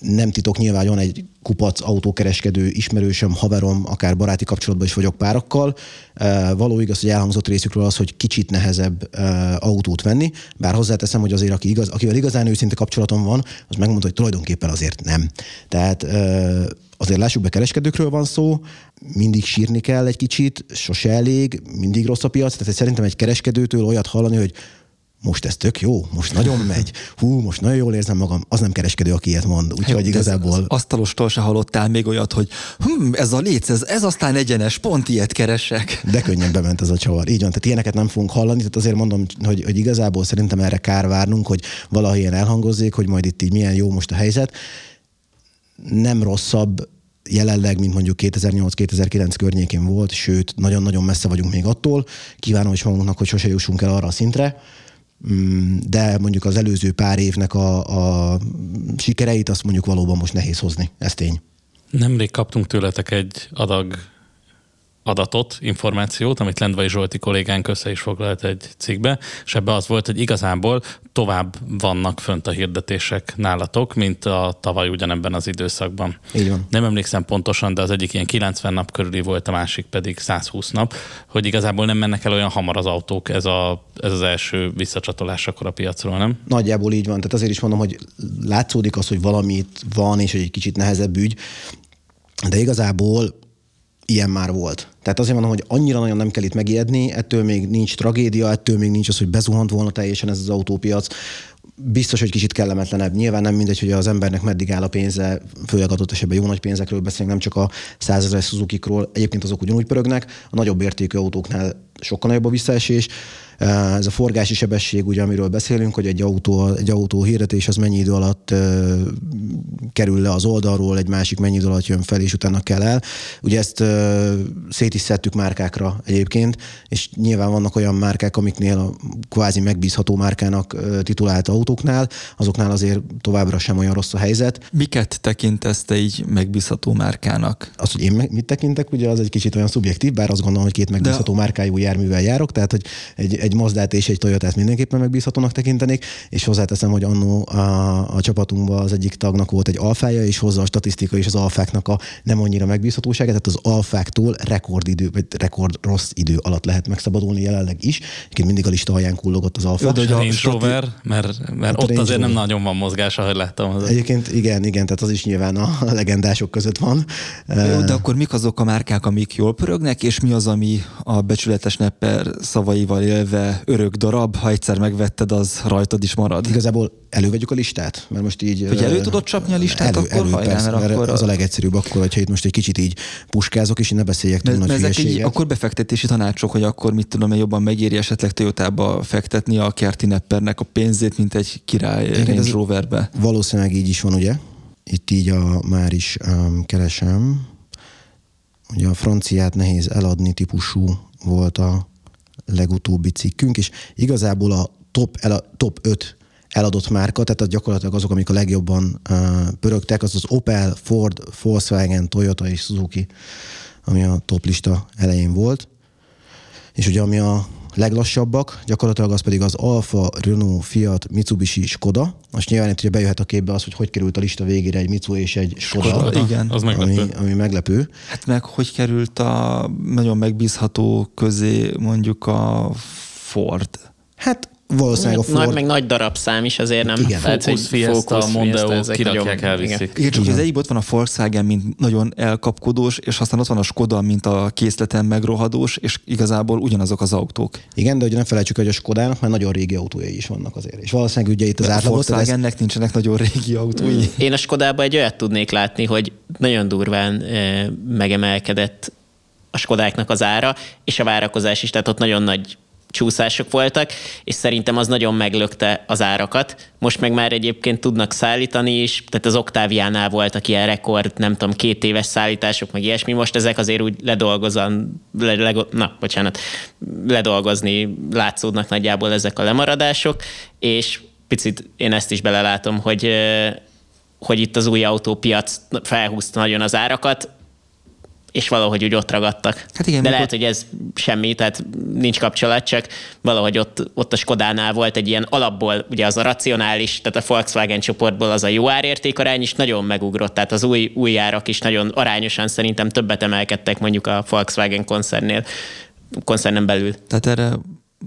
E: nem titok, nyilván van egy kupac autókereskedő ismerősöm, haverom, akár baráti kapcsolatban is vagyok párakkal. Való igaz, hogy elhangzott részükről az, hogy kicsit nehezebb autót venni, bár hozzáteszem, hogy azért aki igaz, akivel igazán őszinte kapcsolatom van, az megmondta, hogy tulajdonképpen azért nem. Tehát azért lássuk be, kereskedőkről van szó, mindig sírni kell egy kicsit, sose elég, mindig rossz a piac, tehát szerintem egy kereskedőtől olyat hallani, hogy most ez tök jó, most nagyon megy, hú, most nagyon jól érzem magam, az nem kereskedő, aki ilyet mond. Úgyhogy igazából... Az
D: asztalostól se hallottál még olyat, hogy hm, ez a léc, ez, ez aztán egyenes, pont ilyet keresek.
E: De könnyen bement ez a csavar. Így van, tehát ilyeneket nem fogunk hallani, tehát azért mondom, hogy, hogy igazából szerintem erre kár várnunk, hogy valahogy ilyen elhangozzék, hogy majd itt így milyen jó most a helyzet. Nem rosszabb jelenleg, mint mondjuk 2008-2009 környékén volt, sőt, nagyon-nagyon messze vagyunk még attól. Kívánom is magunknak, hogy sose jussunk el arra a szintre, de mondjuk az előző pár évnek a, a sikereit azt mondjuk valóban most nehéz hozni, ez tény.
F: Nemrég kaptunk tőletek egy adag adatot, információt, amit Lendvai Zsolti kollégánk össze is foglalt egy cikkbe, és ebbe az volt, hogy igazából tovább vannak fönt a hirdetések nálatok, mint a tavaly ugyanebben az időszakban.
E: Így van.
F: Nem emlékszem pontosan, de az egyik ilyen 90 nap körüli volt, a másik pedig 120 nap, hogy igazából nem mennek el olyan hamar az autók, ez, a, ez az első visszacsatolás akkor a piacról, nem?
E: Nagyjából így van, tehát azért is mondom, hogy látszódik az, hogy valamit van, és hogy egy kicsit nehezebb ügy, de igazából ilyen már volt. Tehát azért mondom, hogy annyira nagyon nem kell itt megijedni, ettől még nincs tragédia, ettől még nincs az, hogy bezuhant volna teljesen ez az autópiac. Biztos, hogy kicsit kellemetlenebb. Nyilván nem mindegy, hogy az embernek meddig áll a pénze, főleg adott esetben jó nagy pénzekről beszélünk, nem csak a százezer Suzuki-król. Egyébként azok ugyanúgy pörögnek, a nagyobb értékű autóknál sokkal nagyobb a visszaesés. Ez a forgási sebesség, ugye, amiről beszélünk, hogy egy autó, egy autó hirdetés az mennyi idő alatt uh, kerül le az oldalról, egy másik mennyi idő alatt jön fel, és utána kell el. Ugye ezt uh, szét is szedtük márkákra egyébként, és nyilván vannak olyan márkák, amiknél a kvázi megbízható márkának titulált autóknál, azoknál azért továbbra sem olyan rossz a helyzet.
D: Miket tekintesz te így megbízható márkának?
E: Az, hogy én mit tekintek, ugye az egy kicsit olyan szubjektív, bár azt gondolom, hogy két megbízható De... márkájú járművel járok, tehát hogy egy, egy Mazdát és egy Toyotát mindenképpen megbízhatónak tekintenék, és hozzáteszem, hogy annó a, a csapatunkban az egyik tagnak volt egy alfája, és hozza a statisztika és az alfáknak a nem annyira megbízhatóságát, tehát az alfáktól rekordidő, vagy rekord rossz idő alatt lehet megszabadulni jelenleg is. Egyébként mindig a lista alján kullogott az alfa.
F: Jó, a Range Rover, mert, mert ott azért nem nagyon van mozgás, ahogy láttam. Az
E: Egyébként igen, igen, tehát az is nyilván a legendások között van.
D: Jó, de akkor mik azok a márkák, amik jól pörögnek, és mi az, ami a becsületes nepper szavaival élve örök darab, ha egyszer megvetted, az rajtad is marad.
E: Igazából elővegyük a listát, mert most így...
D: Hogy elő tudod csapni a listát, elő, akkor elő, hajrá,
E: persze, mert akkor az a legegyszerűbb akkor, hogyha itt most egy kicsit így puskázok, és ne beszéljek túl nagy ezek így,
D: akkor befektetési tanácsok, hogy akkor mit tudom, jobban megéri esetleg Toyotába fektetni a kerti neppernek a pénzét, mint egy király Igen, Range Roverbe.
E: Valószínűleg így is van, ugye? Itt így a, már is um, keresem. Ugye a franciát nehéz eladni típusú volt a legutóbbi cikkünk, és igazából a top, el, a top 5 eladott márka, tehát gyakorlatilag azok, amik a legjobban uh, pörögtek, az az Opel, Ford, Volkswagen, Toyota és Suzuki, ami a top lista elején volt. És ugye ami a leglassabbak, gyakorlatilag az pedig az Alfa, Renault, Fiat, Mitsubishi, Skoda. Most nyilván itt ugye bejöhet a képbe az, hogy hogy került a lista végére egy Mitsu és egy Skoda,
D: Skoda igen.
F: Az
E: meglepő. Ami, ami meglepő.
D: Hát meg hogy került a nagyon megbízható közé mondjuk a Ford?
E: Hát valószínűleg a Ford...
G: Nagy, meg nagy darabszám is azért nem.
F: Igen. Tehát, Focus, Fiesta, Mondeo kirakják, elviszik. Igen,
D: csak igen. az egyik ott van a Volkswagen, mint nagyon elkapkodós, és aztán ott van a Skoda, mint a készleten megrohadós, és igazából ugyanazok az autók.
E: Igen, de ugye ne felejtsük, hogy a Skodának már nagyon régi autójai is vannak azért. És valószínűleg ugye itt az
D: átlagot... A Volkswagennek ez... nincsenek nagyon régi autói.
G: Én a Skodába egy olyat tudnék látni, hogy nagyon durván eh, megemelkedett a Skodáknak az ára, és a várakozás is, tehát ott nagyon nagy csúszások voltak, és szerintem az nagyon meglökte az árakat. Most meg már egyébként tudnak szállítani is, tehát az Oktáviánál voltak ilyen rekord, nem tudom, két éves szállítások, meg ilyesmi. Most ezek azért úgy ledolgozan, le, le, na, bocsánat, ledolgozni látszódnak nagyjából ezek a lemaradások, és picit én ezt is belelátom, hogy hogy itt az új autópiac felhúzta nagyon az árakat, és valahogy úgy ott ragadtak. Hát igen, De lehet, ott... hogy ez semmi, tehát nincs kapcsolat, csak valahogy ott, ott a Skodánál volt egy ilyen alapból, ugye az a racionális, tehát a Volkswagen csoportból az a jó árértékarány is nagyon megugrott, tehát az új, új árak is nagyon arányosan szerintem többet emelkedtek mondjuk a Volkswagen koncernél, koncernen belül.
D: Tehát erre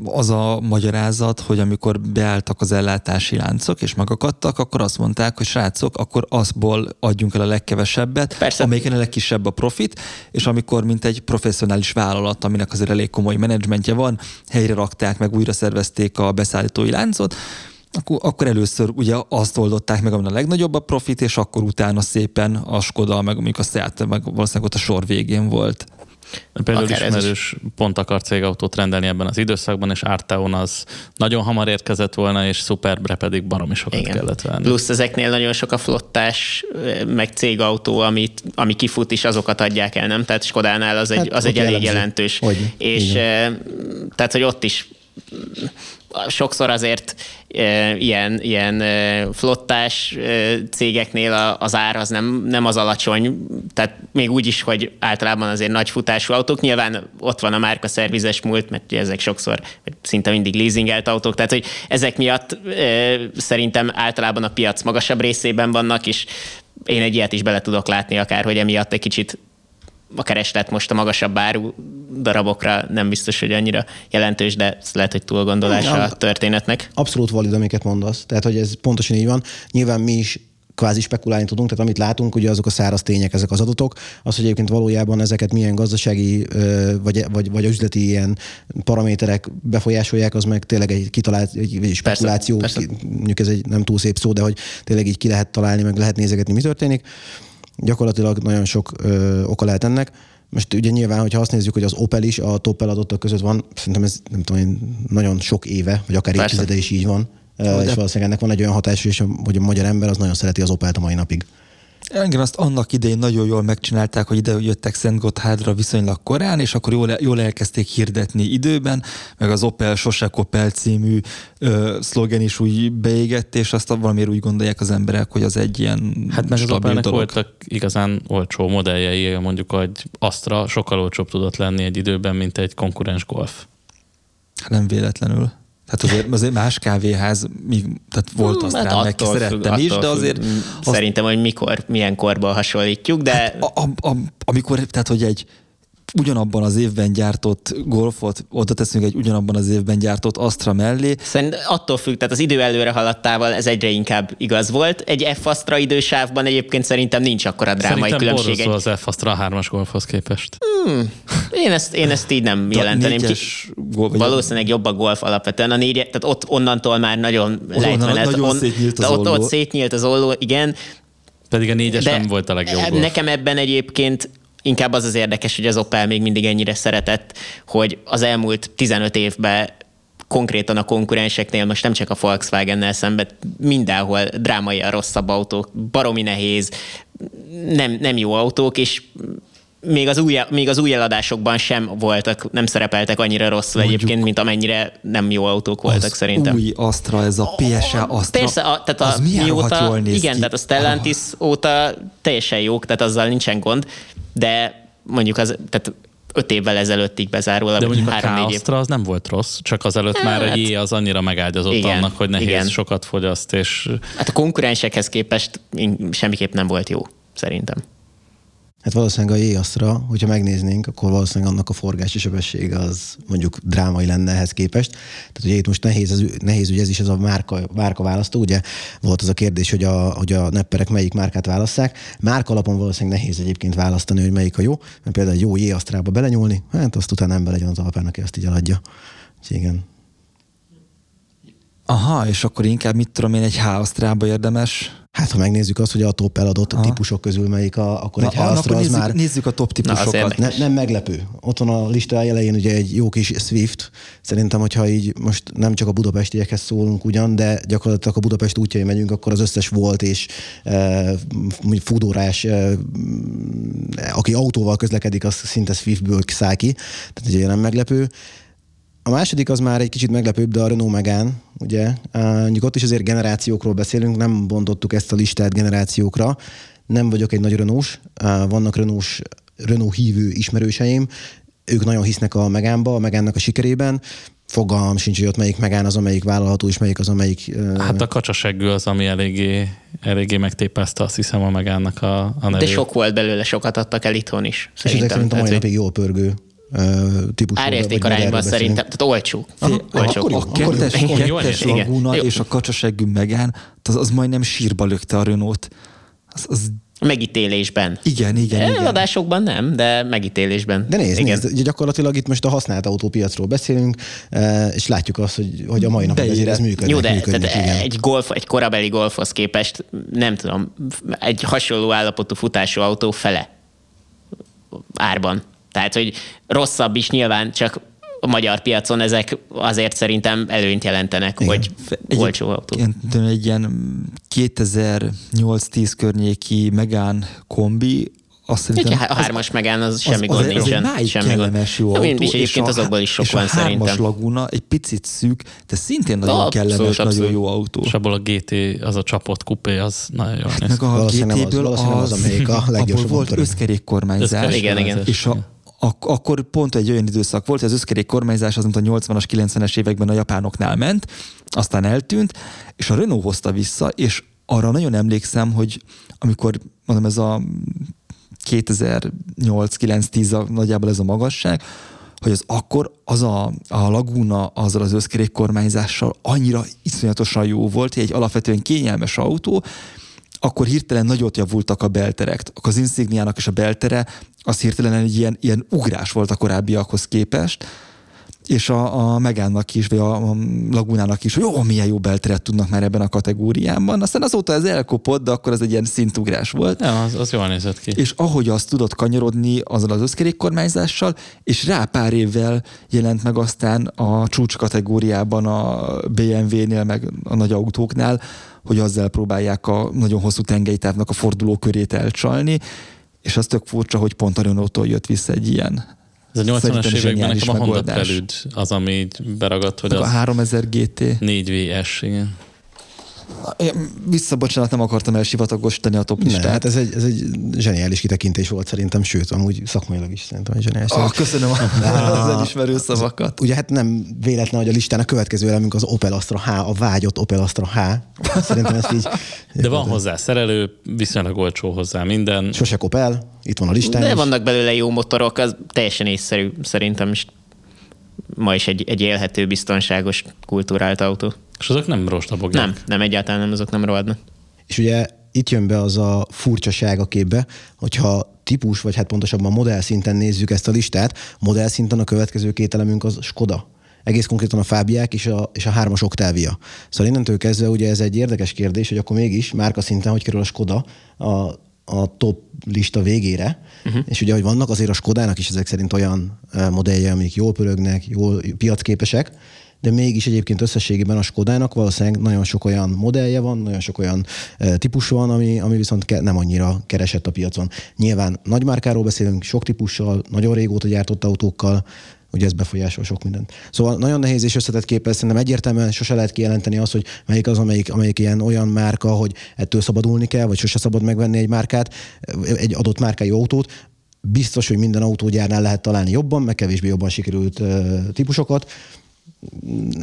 D: az a magyarázat, hogy amikor beálltak az ellátási láncok és megakadtak, akkor azt mondták, hogy srácok, akkor azból adjunk el a legkevesebbet,
G: Persze.
D: amelyiken a legkisebb a profit, és amikor mint egy professzionális vállalat, aminek azért elég komoly menedzsmentje van, helyre rakták, meg újra szervezték a beszállítói láncot, akkor, akkor először ugye azt oldották meg, amin a legnagyobb a profit, és akkor utána szépen a Skoda, meg mondjuk a Seat, meg valószínűleg ott a sor végén volt.
F: Például
G: Akár ez is.
F: ismerős pont akart cégautót rendelni ebben az időszakban, és Arteon az nagyon hamar érkezett volna, és Superbre pedig baromi sokat
G: Igen.
F: kellett venni.
G: Plusz ezeknél nagyon sok a flottás, meg cégautó, amit, ami kifut is, azokat adják el, nem? Tehát Skodánál az egy,
E: Hát
G: az egy elég jelentős.
E: Hogyne.
G: És
E: Igen.
G: eh, tehát, hogy ott is sokszor azért e, ilyen, ilyen flottás e, cégeknél a, az ár az nem, nem az alacsony, tehát még úgy is, hogy általában azért nagy futású autók, nyilván ott van a márka szervizes múlt, mert ezek sokszor szinte mindig leasingelt autók, tehát hogy ezek miatt e, szerintem általában a piac magasabb részében vannak, és én egy ilyet is bele tudok látni akár, hogy emiatt egy kicsit a kereslet most a magasabb áru darabokra nem biztos, hogy annyira jelentős, de ez lehet, hogy túlgondolása a történetnek.
E: Abszolút valid, amiket mondasz. Tehát, hogy ez pontosan így van. Nyilván mi is kvázi spekulálni tudunk, tehát amit látunk, ugye azok a száraz tények, ezek az adatok, az, hogy egyébként valójában ezeket milyen gazdasági vagy, vagy, vagy üzleti ilyen paraméterek befolyásolják, az meg tényleg egy kitalált, egy, egy spekuláció,
G: persze.
E: ki- mondjuk ez egy nem túl szép szó, de hogy tényleg így ki lehet találni, meg lehet nézegetni, mi történik. Gyakorlatilag nagyon sok ö, oka lehet ennek. Most ugye nyilván, hogyha azt nézzük, hogy az Opel is a top eladottak között van, szerintem ez nem tudom én, nagyon sok éve, vagy akár évtizede is így van. Ö, és valószínűleg ennek van egy olyan hatása is, hogy a magyar ember az nagyon szereti az Opelt a mai napig.
D: Igen, azt annak idején nagyon jól megcsinálták, hogy ide jöttek Szent Gotthardra viszonylag korán, és akkor jól, jól elkezdték hirdetni időben, meg az Opel Sosek Opel című ö, szlogen is úgy beégett, és azt valamiért úgy gondolják az emberek, hogy az egy ilyen
F: Hát meg az Opelnek
D: dolog.
F: voltak igazán olcsó modelljei, mondjuk egy Astra sokkal olcsóbb tudott lenni egy időben, mint egy konkurens Golf.
D: Nem véletlenül. Tehát azért, azért más kávéház, még, tehát volt azt rá, meg
G: attól
D: szerettem
G: függ,
D: is, de azért
G: függ.
D: azt,
G: Szerintem, hogy mikor, milyen korban hasonlítjuk, de
D: a, a, a, amikor, tehát hogy egy ugyanabban az évben gyártott Golfot, oda teszünk egy ugyanabban az évben gyártott Astra mellé,
G: Szerintem attól függ, tehát az idő előre haladtával ez egyre inkább igaz volt. Egy F-Astra idősávban egyébként szerintem nincs akkora drámai
F: Szerintem
G: különbség. Egy,
F: az F-Astra a 3-as Golfhoz képest.
G: én, ezt, én ezt így nem
D: De
G: jelenteném ki.
D: a-
G: Valószínűleg jobb a golf alapvetően. A négy, tehát ott onnantól már nagyon lejtmenet.
D: nagyon szétnyílt az
G: de ott, ott szétnyílt az olló, igen.
F: Pedig a négyes nem volt a legjobb Golf.
G: Nekem ebben egyébként inkább az az érdekes, hogy az Opel még mindig ennyire szeretett, hogy az elmúlt 15 évben konkrétan a konkurenseknél, most nem csak a Volkswagennel szemben, mindenhol drámai a rosszabb autók, baromi nehéz, nem, nem jó autók, és még az, új, még az új eladásokban sem voltak, nem szerepeltek annyira rosszul
D: Mondjuk-
G: egyébként, mint amennyire nem jó autók voltak
D: az
G: szerintem.
D: új Astra, ez a PSA Astra.
G: Persze, a, tehát a,
D: az milyen rohadt
G: mióta,
D: jól néz
G: igen,
D: ki.
G: tehát a Stellantis ah. óta teljesen jók, tehát azzal nincsen gond, de mondjuk az, tehát öt évvel ezelőttig bezárólag,
F: De mondjuk a
G: három-négy év.
F: K-Astra az nem volt rossz, csak azelőtt már
G: Hát,
F: egy J az annyira megágyazott
G: igen,
F: annak, hogy nehéz,
G: igen.
F: sokat fogyaszt, és
G: Hát a konkurensekhez képest semmiképp nem volt jó, szerintem.
E: Hát valószínűleg a J-Astra, hogyha megnéznénk, akkor valószínűleg annak a forgási sebessége az mondjuk drámai lenne ehhez képest. Tehát ugye itt most nehéz, az, nehéz ugye ez is ez a márka, márka választó, ugye volt az a kérdés, hogy a, hogy a nepperek melyik márkát válasszák. Márka alapon valószínűleg nehéz egyébként választani, hogy melyik a jó, mert például egy jó J-Astrába belenyúlni, hát azt utána nem belegyen az alpán, aki azt így eladja. Úgyhogy igen.
D: Aha, és akkor inkább mit tudom én, egy H-Asztrába érdemes.
E: Hát ha megnézzük azt, hogy a top eladott
D: Aha.
E: típusok közül melyik, a, akkor
D: Na,
E: egy
D: akkor
E: az
D: nézzük,
E: már...
D: nézzük a top típusokat.
G: érdekes.
E: Ne, nem meglepő. Ott van a lista elején ugye egy jó kis Swift. Szerintem, hogyha így most nem csak a budapestiekhez szólunk ugyan, de gyakorlatilag a Budapest útjai megyünk, akkor az összes volt és e, mondjuk fudórás, e, aki autóval közlekedik, az szinte Swiftből száll ki. Tehát ugye nem meglepő. A második az már egy kicsit meglepőbb, de a Renault Megane, ugye, mondjuk ott is azért generációkról beszélünk, nem bontottuk ezt a listát generációkra. Nem vagyok egy nagy Renault, vannak Renault, Renault hívő ismerőseim, ők nagyon hisznek a Megánba, a Megánnak a sikerében, fogalmam sincs, hogy ott melyik Megán az, amelyik vállalható, és melyik az, amelyik...
F: hát a kacsaseggő az, ami eléggé, eléggé megtépázta azt hiszem a megánnak a, a nevét.
G: De sok volt belőle, sokat adtak el itthon is.
E: és ezek
G: Szerintem.
E: szerint a mai napig jól pörgő típusú.
G: Árérték arányban szerintem, tehát olcsó.
E: Aha,
G: olcsó.
E: akkor jó,
D: A kettes,
G: jó.
D: a
G: Jó,
D: kettes
G: igen.
D: Laguna és a kacsaseggű Megán, az, az majdnem sírba lökte a Renault. Az, az,
G: Megítélésben.
D: igen, igen, igen.
G: Eladásokban nem, de megítélésben.
E: De nézd,
G: Igen.
E: nézd, gyakorlatilag itt most a használt autópiacról beszélünk, és látjuk azt, hogy, hogy a mai napon azért ez működik.
G: Jó, de
E: működik,
G: tehát
E: igen.
G: egy, golf, egy korabeli golfhoz képest, nem tudom, egy hasonló állapotú futású autó fele árban. Tehát, hogy rosszabb is nyilván, csak a magyar piacon ezek azért szerintem előnyt jelentenek,
E: Igen.
G: hogy olcsó autó.
D: Tudom, egy ilyen 2008-10 környéki Megán kombi, azt szerintem...
G: a hármas megán az semmi
D: az,
G: gond
D: az, az
G: nincsen.
D: egy máig
G: semmi
D: kellemes jó autó.
G: Mind is egyébként
D: a-
G: azokból is sok
D: és
G: van
D: a hármas
G: szerintem.
D: Laguna egy picit szűk, de szintén nagyon
G: Abszolút,
D: kellemes,
G: abszolút.
D: nagyon jó autó.
F: És abból a GT, az a csapott kupé, az nagyon jól néz
D: Meg a
E: az-
D: GT-ből
E: valószínűleg nem az, amelyik a
D: abból
E: leggyorsabban
D: volt
E: pörög.
D: összkerék kormányzás.
F: Összkerék
G: Igen, igen.
D: És a, ak- akkor pont egy olyan időszak volt, hogy az összkerék kormányzás az, mint a 80-as, 90-es években a japánoknál ment, aztán eltűnt, és a Renault hozta vissza, és arra nagyon emlékszem, hogy amikor mondom, ez a 2008-9-10 a, nagyjából ez a magasság, hogy az akkor az a, a Laguna azzal az összkerék kormányzással annyira iszonyatosan jó volt, hogy egy alapvetően kényelmes autó, akkor hirtelen nagyot javultak a belterek. Az Insigniának és a beltere az hirtelen egy ilyen, ilyen ugrás volt a korábbiakhoz képest, és a, a Megánnak is, vagy a, a Lagunának is, hogy jó, milyen jó belteret tudnak már ebben a kategóriában. Aztán azóta ez elkopott, de akkor ez egy ilyen szintugrás volt.
F: Nem, az, az jól nézett ki.
D: És ahogy azt tudott kanyarodni azzal az összkerékkormányzással, és rá pár évvel jelent meg aztán a csúcs kategóriában a BMW-nél, meg a nagy autóknál, hogy azzal próbálják a nagyon hosszú tengelytávnak a fordulókörét elcsalni, és az tök furcsa, hogy pont a Renault-tól jött vissza egy ilyen.
F: Ez a 80-as
D: Szerintem
F: években nekem a Honda. Prelude az, ami beragadt, hogy
D: Meg a
F: az
D: 3000 GT.
F: 4VS, igen.
D: Én Vissza, bocsánat, nem akartam elsivatagosítani a top
E: Ne,
D: listát.
E: hát ez egy, ez egy zseniális kitekintés volt szerintem, sőt, amúgy szakmailag is szerintem egy zseniális.
D: Ah, köszönöm az elismerő szavakat.
E: Ugye hát nem véletlen, hogy a listán a következő elemünk az Opel Astra H, a vágyott Opel Astra H. Szerintem ezt így...
F: De van hozzá szerelő, viszonylag olcsó hozzá minden.
E: Sose Opel, itt van a listán.
G: De
E: is.
G: vannak belőle jó motorok, az teljesen észszerű szerintem is. Ma is egy, egy élhető, biztonságos, kultúrált autó.
F: És azok nem rostapogják.
G: Nem, nem egyáltalán nem, azok nem rohadnak.
E: És ugye itt jön be az a furcsaság a képbe, hogyha típus, vagy hát pontosabban modell szinten nézzük ezt a listát, modell szinten a következő két elemünk az Skoda. Egész konkrétan a Fábiák és a, és a hármas Octavia. Szóval innentől kezdve ugye ez egy érdekes kérdés, hogy akkor mégis márka szinten hogy kerül a Skoda a, a top lista végére, uh-huh. és ugye, hogy vannak azért a Skodának is ezek szerint olyan modellje, amik jól pörögnek, jól piacképesek, de mégis egyébként összességében a Skodának valószínűleg nagyon sok olyan modellje van, nagyon sok olyan típus van, ami, ami viszont ke- nem annyira keresett a piacon. Nyilván nagy márkáról beszélünk, sok típussal, nagyon régóta gyártott autókkal, ugye ez befolyásol sok mindent. Szóval nagyon nehéz és összetett kép, ez szerintem egyértelműen sose lehet kijelenteni azt, hogy melyik az, amelyik, amelyik ilyen olyan márka, hogy ettől szabadulni kell, vagy sose szabad megvenni egy márkát, egy adott márkájú autót. Biztos, hogy minden autógyárnál lehet találni jobban, meg kevésbé jobban sikerült típusokat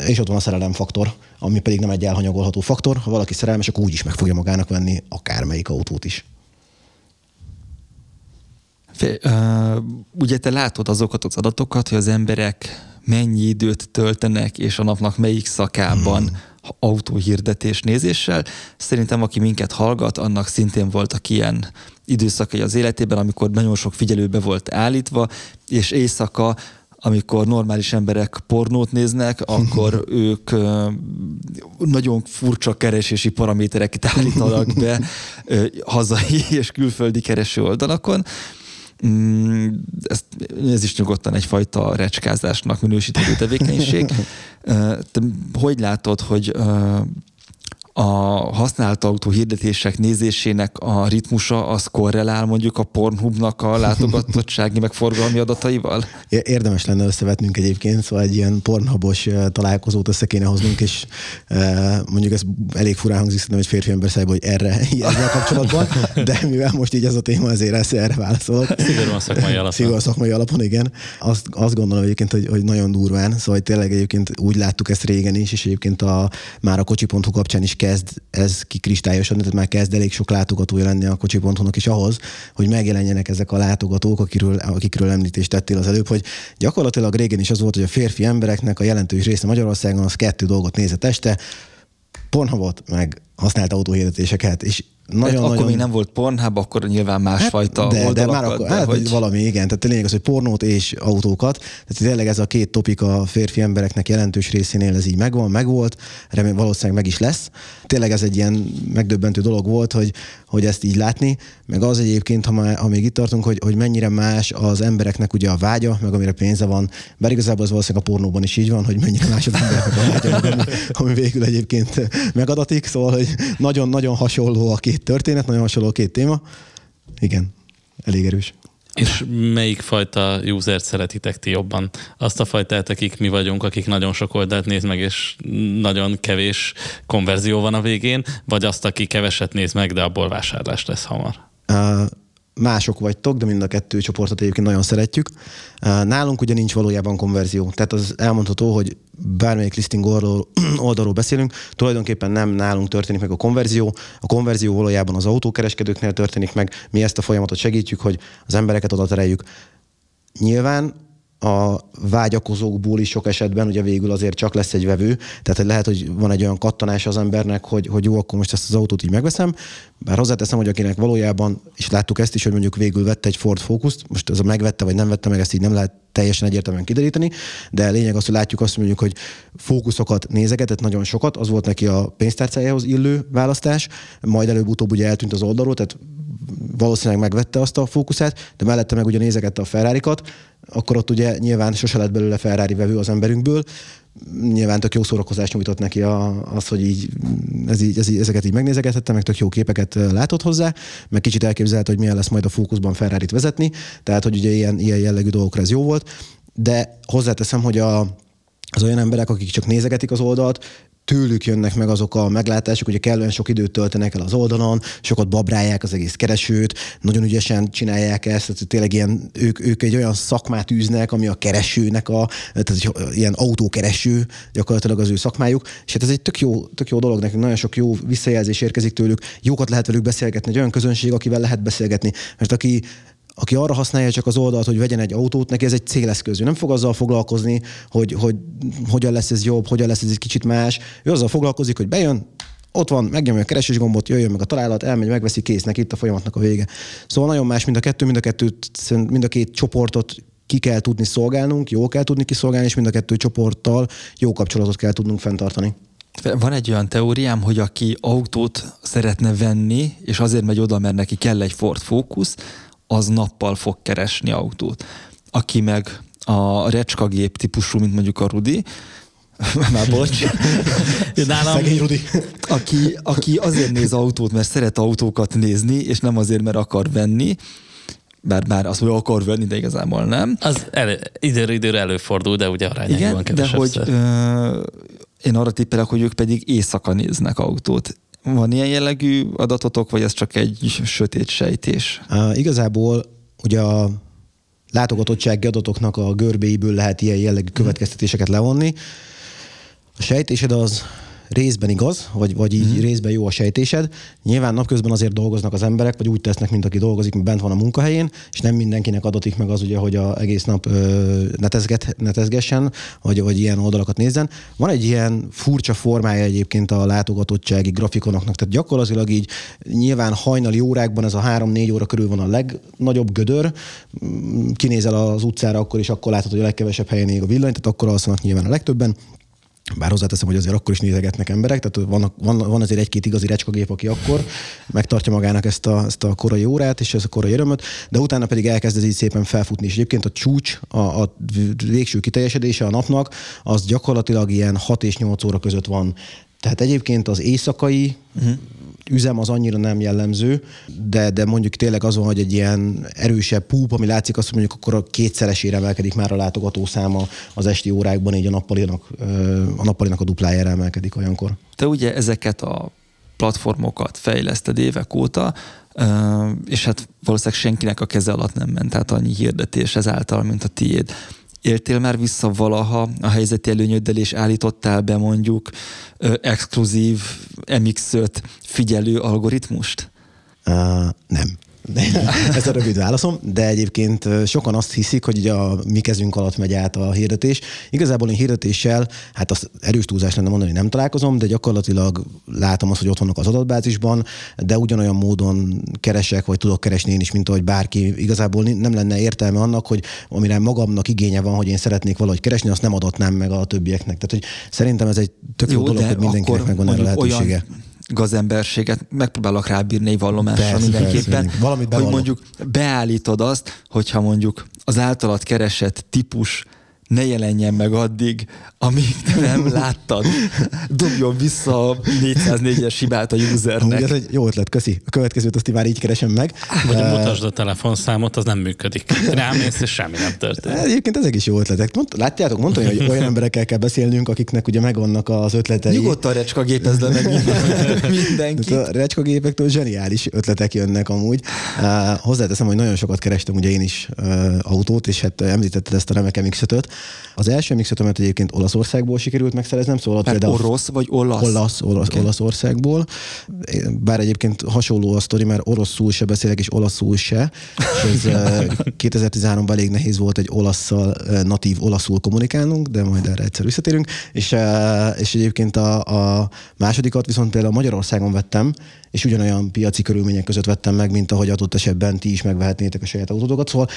E: és ott van a szerelem faktor, ami pedig nem egy elhanyagolható faktor. Ha valaki szerelmes, akkor úgyis meg fogja magának venni akármelyik autót is.
D: Ugye te látod azokat az adatokat, hogy az emberek mennyi időt töltenek, és a napnak melyik szakában hmm. autóhirdetés nézéssel. Szerintem, aki minket hallgat, annak szintén voltak ilyen időszakai az életében, amikor nagyon sok figyelőbe volt állítva, és éjszaka amikor normális emberek pornót néznek, akkor ők nagyon furcsa keresési paramétereket állítanak be hazai és külföldi kereső oldalakon. Mm, ez, ez is nyugodtan egyfajta recskázásnak minősíthető tevékenység. Te hogy látod, hogy a használt autó hirdetések nézésének a ritmusa az korrelál mondjuk a Pornhubnak a látogatottsági meg forgalmi adataival?
E: Érdemes lenne összevetnünk egyébként, szóval egy ilyen pornhabos találkozót össze kéne hoznunk, és mondjuk ez elég furán hangzik szerintem egy férfi ember szájba, hogy erre ezzel kapcsolatban, de mivel most így ez a téma, ezért ezt erre válaszolok.
F: Szigorúan szakmai alapon.
E: Szigorúan szakmai alapon, igen. Azt, azt gondolom egyébként, hogy, hogy nagyon durván, szóval tényleg egyébként úgy láttuk ezt régen is, és egyébként a, már a kocsi.hu kapcsán is kell kezd ez kikristályosodni, tehát már kezd elég sok látogatója lenni a kocsi.hu-nak is ahhoz, hogy megjelenjenek ezek a látogatók, akiről, akikről említést tettél az előbb, hogy gyakorlatilag régen is az volt, hogy a férfi embereknek a jelentős része Magyarországon az kettő dolgot nézett este, Pornhubot, meg használt autóhirdetéseket, és
D: nagyon, akkor nagyon... még nem volt Pornhub, akkor nyilván másfajta hát,
E: de, de már akkor, de hát, hogy... valami, igen. Tehát a lényeg az, hogy pornót és autókat. Tehát tényleg ez a két topik a férfi embereknek jelentős részénél ez így megvan, megvolt, remélem valószínűleg meg is lesz. Tényleg ez egy ilyen megdöbbentő dolog volt, hogy, hogy ezt így látni, meg az egyébként, ha, már, ha még itt tartunk, hogy, hogy mennyire más az embereknek ugye a vágya, meg amire pénze van, bár igazából az valószínűleg a pornóban is így van, hogy mennyire más az embereknek a vágya, ami, ami végül egyébként megadatik, szóval, hogy nagyon-nagyon hasonló a két történet, nagyon hasonló a két téma. Igen, elég erős.
F: És melyik fajta usert szeretitek ti jobban? Azt a fajtát, akik mi vagyunk, akik nagyon sok oldalt néz meg, és nagyon kevés konverzió van a végén, vagy azt, aki keveset néz meg, de abból vásárlás lesz hamar?
E: Uh, mások vagytok, de mind a kettő csoportot egyébként nagyon szeretjük. Nálunk ugye nincs valójában konverzió. Tehát az elmondható, hogy bármelyik listing oldalról, beszélünk, tulajdonképpen nem nálunk történik meg a konverzió. A konverzió valójában az autókereskedőknél történik meg. Mi ezt a folyamatot segítjük, hogy az embereket oda tereljük. Nyilván a vágyakozókból is sok esetben ugye végül azért csak lesz egy vevő, tehát hogy lehet, hogy van egy olyan kattanás az embernek, hogy, hogy jó, akkor most ezt az autót így megveszem, bár hozzáteszem, hogy akinek valójában, és láttuk ezt is, hogy mondjuk végül vette egy Ford Focus-t, most ez a megvette vagy nem vette meg, ezt így nem lehet teljesen egyértelműen kideríteni, de lényeg az, hogy látjuk azt mondjuk, hogy fókuszokat nézegetett nagyon sokat, az volt neki a pénztárcájához illő választás, majd előbb-utóbb ugye eltűnt az oldalról, tehát valószínűleg megvette azt a fókuszát, de mellette meg ugye nézegette a ferrari akkor ott ugye nyilván sose lett belőle Ferrari vevő az emberünkből, nyilván tök jó szórakozást nyújtott neki a, az, hogy így, ez így, ez így, ezeket így megnézegethette, meg tök jó képeket látott hozzá, meg kicsit elképzelt, hogy milyen lesz majd a fókuszban ferrari vezetni, tehát hogy ugye ilyen, ilyen jellegű dolgokra ez jó volt, de hozzáteszem, hogy a, az olyan emberek, akik csak nézegetik az oldalt, tőlük jönnek meg azok a meglátások, hogy kellően sok időt töltenek el az oldalon, sokat babrálják az egész keresőt, nagyon ügyesen csinálják ezt, tehát tényleg ilyen, ők, ők egy olyan szakmát űznek, ami a keresőnek a, tehát egy ilyen autókereső gyakorlatilag az ő szakmájuk, és hát ez egy tök jó, tök jó dolog nekünk, nagyon sok jó visszajelzés érkezik tőlük, jókat lehet velük beszélgetni, egy olyan közönség, akivel lehet beszélgetni, mert aki aki arra használja csak az oldalt, hogy vegyen egy autót, neki ez egy céleszköz. Ő nem fog azzal foglalkozni, hogy, hogy hogyan lesz ez jobb, hogyan lesz ez egy kicsit más. Ő azzal foglalkozik, hogy bejön, ott van, megnyomja a keresés gombot, jöjjön meg a találat, elmegy, megveszi késznek, itt a folyamatnak a vége. Szóval nagyon más, mind a kettő, mind a kettőt, mind a két csoportot ki kell tudni szolgálnunk, jó kell tudni kiszolgálni, és mind a kettő csoporttal jó kapcsolatot kell tudnunk fenntartani.
D: Van egy olyan teóriám, hogy aki autót szeretne venni, és azért megy oda, mert neki kell egy Ford Focus, az nappal fog keresni autót. Aki meg a recskagép típusú, mint mondjuk a Rudi, már bocs.
E: Nálam, Szegény Rudi.
D: Aki, aki azért néz autót, mert szeret autókat nézni, és nem azért, mert akar venni, bár már azt mondja, akar venni, de igazából nem.
F: Az elő, időről időre előfordul, de ugye arányában
D: Igen, de hogy ö, én arra tippelek, hogy ők pedig éjszaka néznek autót. Van ilyen jellegű adatotok, vagy ez csak egy sötét sejtés?
E: Uh, igazából ugye a látogatottsági adatoknak a görbéiből lehet ilyen jellegű következtetéseket levonni. A sejtésed az részben igaz, vagy, vagy így mm. részben jó a sejtésed. Nyilván napközben azért dolgoznak az emberek, vagy úgy tesznek, mint aki dolgozik, mint bent van a munkahelyén, és nem mindenkinek adatik meg az, ugye, hogy a egész nap ö, netezget, netezgessen, vagy, vagy ilyen oldalakat nézzen. Van egy ilyen furcsa formája egyébként a látogatottsági grafikonoknak, tehát gyakorlatilag így nyilván hajnali órákban ez a három-négy óra körül van a legnagyobb gödör, kinézel az utcára, akkor is akkor látod, hogy a legkevesebb helyen ég a villany, tehát akkor alszanak nyilván a legtöbben bár hozzáteszem, hogy azért akkor is nézegetnek emberek, tehát van, van, van azért egy-két igazi recskagép, aki akkor megtartja magának ezt a, ezt a korai órát és ezt a korai örömöt, de utána pedig elkezd ez így szépen felfutni. És egyébként a csúcs, a, a végső kiteljesedése a napnak, az gyakorlatilag ilyen 6 és 8 óra között van. Tehát egyébként az éjszakai uh-huh üzem az annyira nem jellemző, de, de mondjuk tényleg az van, hogy egy ilyen erősebb púp, ami látszik, azt mondjuk akkor a kétszeresére emelkedik már a látogató száma az esti órákban, így a nappalinak, a nappalinak a duplájára emelkedik olyankor.
D: Te ugye ezeket a platformokat fejleszted évek óta, és hát valószínűleg senkinek a keze alatt nem ment, tehát annyi hirdetés ezáltal, mint a tiéd. Éltél már vissza valaha a helyzeti előnyöddel, és állítottál be mondjuk ö, exkluzív MX-5 figyelő algoritmust?
E: Uh, nem. Ez a rövid válaszom, de egyébként sokan azt hiszik, hogy ugye a mi kezünk alatt megy át a hirdetés. Igazából én hirdetéssel, hát az erős túlzás lenne mondani, nem találkozom, de gyakorlatilag látom azt, hogy ott vannak az adatbázisban, de ugyanolyan módon keresek, vagy tudok keresni én is, mint ahogy bárki. Igazából nem lenne értelme annak, hogy amire magamnak igénye van, hogy én szeretnék valahogy keresni, azt nem adatnám meg a többieknek. Tehát, hogy szerintem ez egy tök jó, jó dolog, hogy mindenkinek megvan erre lehetősége.
D: Olyan gazemberséget megpróbálok rábírni egy vallomásra persze, mindenképpen, persze, valamit hogy mondjuk beállítod azt, hogyha mondjuk az általad keresett típus ne jelenjen meg addig, amíg nem láttad. Dobjon vissza a 404-es hibát a usernek.
E: Ez egy jó ötlet, köszi. A következőt azt már így keresem meg.
F: Vagy uh, mutasd a telefonszámot, az nem működik. Rámész, és semmi nem történik.
E: Egyébként ezek is jó ötletek. Mond, látjátok, mondani, hogy olyan emberekkel kell beszélnünk, akiknek ugye megvannak az ötletei.
D: Nyugodtan recskagépezd le meg mindenki.
E: A recskagépektől zseniális ötletek jönnek amúgy. Uh, hozzáteszem, hogy nagyon sokat kerestem ugye én is uh, autót, és hát említetted ezt a remek mx Az első mx egyébként Olaszországból sikerült megszereznem, szóval
D: Mert például... orosz vagy olasz?
E: Olasz, olasz okay. Olaszországból. Bár egyébként hasonló a sztori, mert oroszul se beszélek, és olaszul se. És ez 2013-ban elég nehéz volt egy olaszszal natív olaszul kommunikálnunk, de majd erre egyszer visszatérünk. És, és egyébként a, a másodikat viszont például Magyarországon vettem, és ugyanolyan piaci körülmények között vettem meg, mint ahogy adott esetben ti is megvehetnétek a saját autótokat. Szóval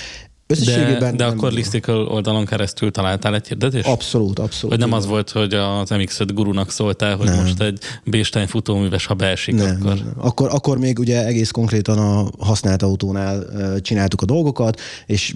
F: Összességében de, de akkor Listicle oldalon keresztül találtál egy hirdetést?
E: Abszolút, abszolút.
F: Vagy nem az volt, hogy az MX-5 gurunak szóltál, hogy nem. most egy Béstein futóműves, ha beesik, nem, akkor... Nem,
E: akkor... Akkor még ugye egész konkrétan a használt autónál csináltuk a dolgokat, és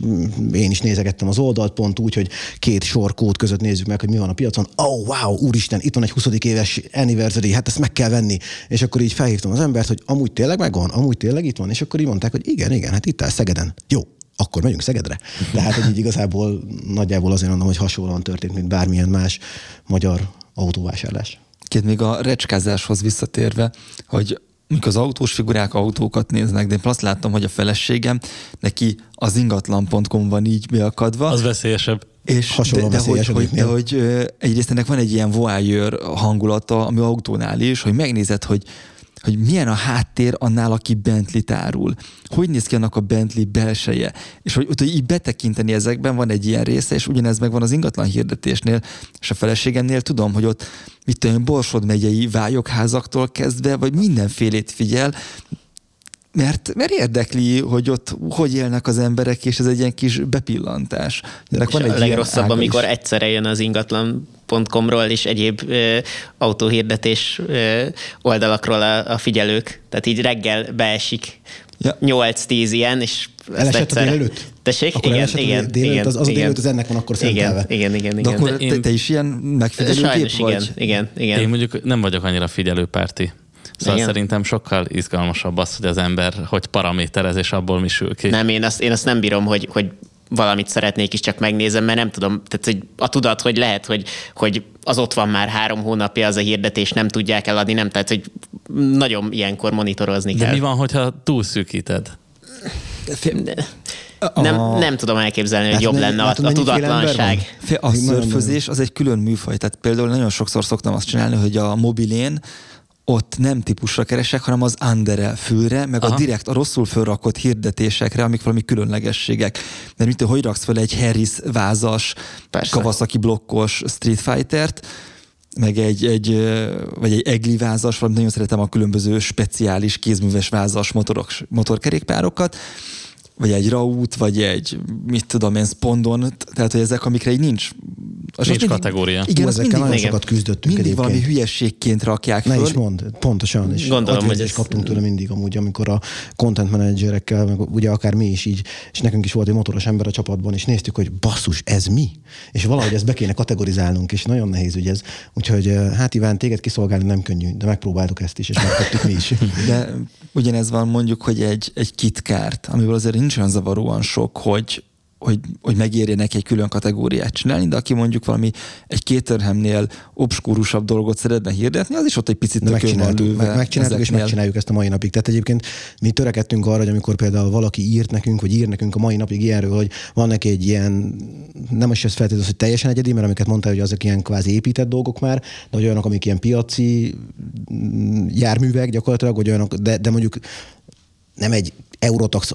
E: én is nézegettem az oldalt pont úgy, hogy két sor kód között nézzük meg, hogy mi van a piacon. Oh, wow, úristen, itt van egy 20. éves anniversary, hát ezt meg kell venni. És akkor így felhívtam az embert, hogy amúgy tényleg megvan, amúgy tényleg itt van, és akkor így mondták, hogy igen, igen, hát itt áll Szegeden. Jó, akkor megyünk Szegedre. Tehát, hogy így igazából nagyjából azért mondom, hogy hasonlóan történt, mint bármilyen más magyar autóvásárlás.
D: Két még a recskázáshoz visszatérve, hogy mikor az autós figurák autókat néznek, de én azt láttam, hogy a feleségem, neki az ingatlan.com van így beakadva.
F: Az veszélyesebb.
D: És Hasonló de, de, hogy, hogy, de hogy egyrészt ennek van egy ilyen voyeur hangulata, ami autónál is, hogy megnézed, hogy hogy milyen a háttér annál, aki Bentley tárul. Hogy néz ki annak a Bentley belseje. És hogy, hogy így betekinteni ezekben van egy ilyen része, és ugyanez meg van az ingatlan hirdetésnél, és a feleségemnél tudom, hogy ott mit tudom, Borsod megyei vályokházaktól kezdve, vagy mindenfélét figyel, mert, mert érdekli, hogy ott hogy élnek az emberek, és ez egy ilyen kis bepillantás.
G: Ennek van egy a legrosszabb, amikor is. egyszerre jön az ingatlan.com-ról és egyéb ö, autóhirdetés ö, oldalakról a, a figyelők. Tehát így reggel beesik ja. 8-10 ilyen, és
E: Elesett a délelőtt?
G: Tessék? Akkor igen, igen, délelőtt, igen,
E: az, az igen. a délelőtt az ennek van akkor
G: szentelve. Igen, igen, igen.
D: De akkor én, te, te is ilyen megfigyelő
G: Sajnos
D: vagy?
G: igen, igen, igen.
F: Én mondjuk nem vagyok annyira figyelőpárti. Szóval Igen. szerintem sokkal izgalmasabb az, hogy az ember hogy paraméterez, és abból mi sül ki.
G: Nem, én azt, én azt nem bírom, hogy, hogy valamit szeretnék is csak megnézem, mert nem tudom, tehát hogy a tudat, hogy lehet, hogy, hogy az ott van már három hónapja az a hirdetés, nem tudják eladni, nem, tehát hogy nagyon ilyenkor monitorozni
F: De
G: kell.
F: mi van, hogyha túlszűkíted?
G: Nem, nem tudom elképzelni, hogy hát jobb lenne a, a tudatlanság.
D: A szörfözés az egy külön műfaj. Tehát például nagyon sokszor szoktam azt csinálni, hogy a mobilén ott nem típusra keresek, hanem az andere fülre, meg Aha. a direkt, a rosszul fölrakott hirdetésekre, amik valami különlegességek. Mert mint hogy raksz fel egy Harris vázas, Persze. Kawasaki blokkos Street Fighter-t, meg egy, egy, vagy egy egli vázas, vagy nagyon szeretem a különböző speciális kézműves vázas motorok, motorkerékpárokat, vagy egy raút, vagy egy, mit tudom én, spondon, tehát hogy ezek, amikre így nincs
F: az nincs mindig, kategória.
E: Igen, Hú, ezekkel nagyon sokat küzdöttünk
D: Mindig egyébként. valami hülyeségként rakják
E: Ne föl. is mond, pontosan. És
G: Gondolom, hogy
E: ez... kaptunk tőle mindig amúgy, amikor a content managerekkel, meg ugye akár mi is így, és nekünk is volt egy motoros ember a csapatban, és néztük, hogy basszus, ez mi? És valahogy ezt be kéne kategorizálnunk, és nagyon nehéz ugye ez. Úgyhogy hát Iván, téged kiszolgálni nem könnyű, de megpróbáltuk ezt is, és megtettük mi is.
D: De ugyanez van mondjuk, hogy egy, egy kitkárt, amiből azért nincs olyan zavaróan sok, hogy hogy, hogy megérje neki egy külön kategóriát csinálni, de aki mondjuk valami egy kéterhemnél obskúrusabb dolgot szeretne hirdetni, az is ott egy picit
E: de megcsináltuk, meg, megcsináltuk és megcsináljuk ezt a mai napig. Tehát egyébként mi törekedtünk arra, hogy amikor például valaki írt nekünk, vagy ír nekünk a mai napig ilyenről, hogy van neki egy ilyen, nem is ez feltétlenül, hogy teljesen egyedi, mert amiket mondtál, hogy azok ilyen kvázi épített dolgok már, de olyanok, amik ilyen piaci mm, járművek gyakorlatilag, vagy olyanok, de, de mondjuk nem egy Eurotax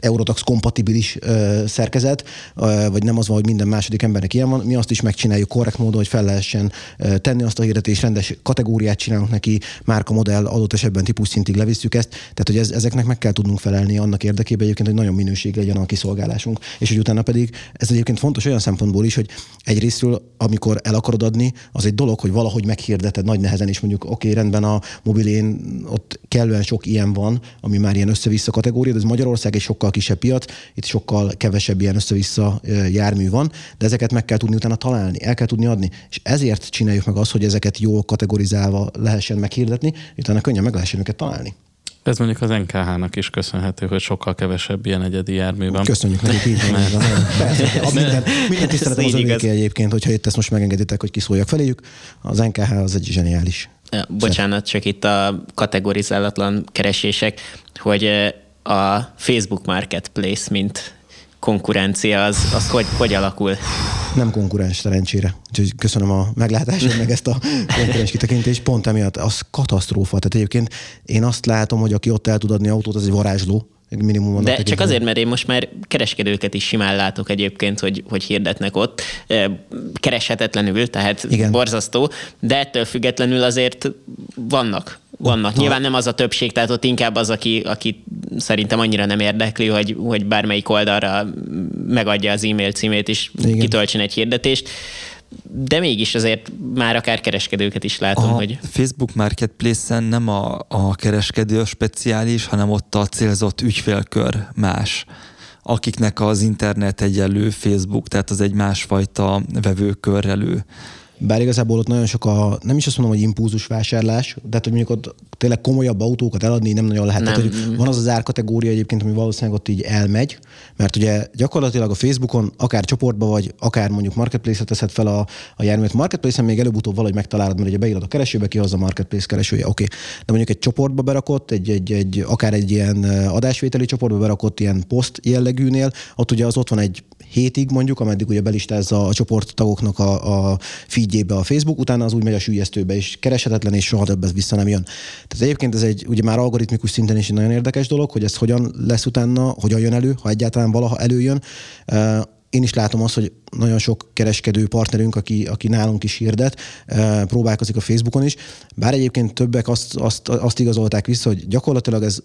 E: Eurotax kompatibilis ö, szerkezet, ö, vagy nem az van, hogy minden második embernek ilyen van, mi azt is megcsináljuk korrekt módon, hogy fel lehessen ö, tenni azt a hirdetést, rendes kategóriát csinálunk neki, márka modell, adott esetben típus szintig levisszük ezt, tehát hogy ez, ezeknek meg kell tudnunk felelni annak érdekében egyébként, hogy nagyon minőség legyen a kiszolgálásunk. És hogy utána pedig ez egyébként fontos olyan szempontból is, hogy egyrésztről, amikor el akarod adni, az egy dolog, hogy valahogy meghirdeted nagy nehezen, és mondjuk oké, okay, rendben a mobilén ott kellően sok ilyen van, ami már ilyen össze-vissza kategória, de ez Magyarország egy sokkal sokkal kisebb piac, itt sokkal kevesebb ilyen össze-vissza jármű van, de ezeket meg kell tudni utána találni, el kell tudni adni. És ezért csináljuk meg azt, hogy ezeket jól kategorizálva lehessen meghirdetni, utána könnyen meg lehessen őket találni.
F: Ez mondjuk az NKH-nak is köszönhető, hogy sokkal kevesebb ilyen egyedi jármű van.
E: Köszönjük nekik így van. minden, minden tiszteletem az övéké egyébként, hogyha itt ezt most megengeditek, hogy kiszóljak feléjük. Az NKH az egy zseniális.
G: Bocsánat, csak itt a kategorizálatlan keresések, hogy a Facebook Marketplace, mint konkurencia, az, az hogy, hogy alakul?
E: Nem konkurens szerencsére. Úgyhogy köszönöm a meglátást, meg ezt a konkurens kitekintést. Pont emiatt az katasztrófa. Tehát egyébként én azt látom, hogy aki ott el tud adni autót, az egy varázsló. Minimum
G: De csak azért, mert én most már kereskedőket is simán látok egyébként, hogy, hogy hirdetnek ott, kereshetetlenül, tehát Igen. borzasztó, de ettől függetlenül azért vannak vannak. Ott Nyilván nem az a többség, tehát ott inkább az, aki, aki szerintem annyira nem érdekli, hogy, hogy bármelyik oldalra megadja az e-mail címét és Igen. kitöltsen egy hirdetést. De mégis azért már akár kereskedőket is látom,
D: a
G: hogy...
D: Facebook Marketplace-en nem a, a kereskedő a speciális, hanem ott a célzott ügyfélkör más akiknek az internet egyenlő Facebook, tehát az egy másfajta vevőkörrelő
E: bár igazából ott nagyon sok a, nem is azt mondom, hogy impulzus vásárlás, de hogy mondjuk ott tényleg komolyabb autókat eladni nem nagyon lehet. Nem. Tehát, hogy van az az árkategória egyébként, ami valószínűleg ott így elmegy, mert ugye gyakorlatilag a Facebookon akár csoportba vagy, akár mondjuk marketplace-et teszed fel a, a járművet. Marketplace-en még előbb-utóbb valahogy megtalálod, mert ugye beírod a keresőbe, ki az a marketplace keresője, oké. Okay. De mondjuk egy csoportba berakott, egy, egy, egy, akár egy ilyen adásvételi csoportba berakott ilyen poszt jellegűnél, ott ugye az ott van egy hétig mondjuk, ameddig ugye belistázza a csoporttagoknak a, a feedjébe a Facebook, utána az úgy megy a sűjesztőbe, és kereshetetlen, és soha többet vissza nem jön. Tehát egyébként ez egy ugye már algoritmikus szinten is egy nagyon érdekes dolog, hogy ez hogyan lesz utána, hogyan jön elő, ha egyáltalán valaha előjön. Én is látom azt, hogy nagyon sok kereskedő partnerünk, aki, aki nálunk is hirdet, próbálkozik a Facebookon is, bár egyébként többek azt, azt, azt igazolták vissza, hogy gyakorlatilag ez,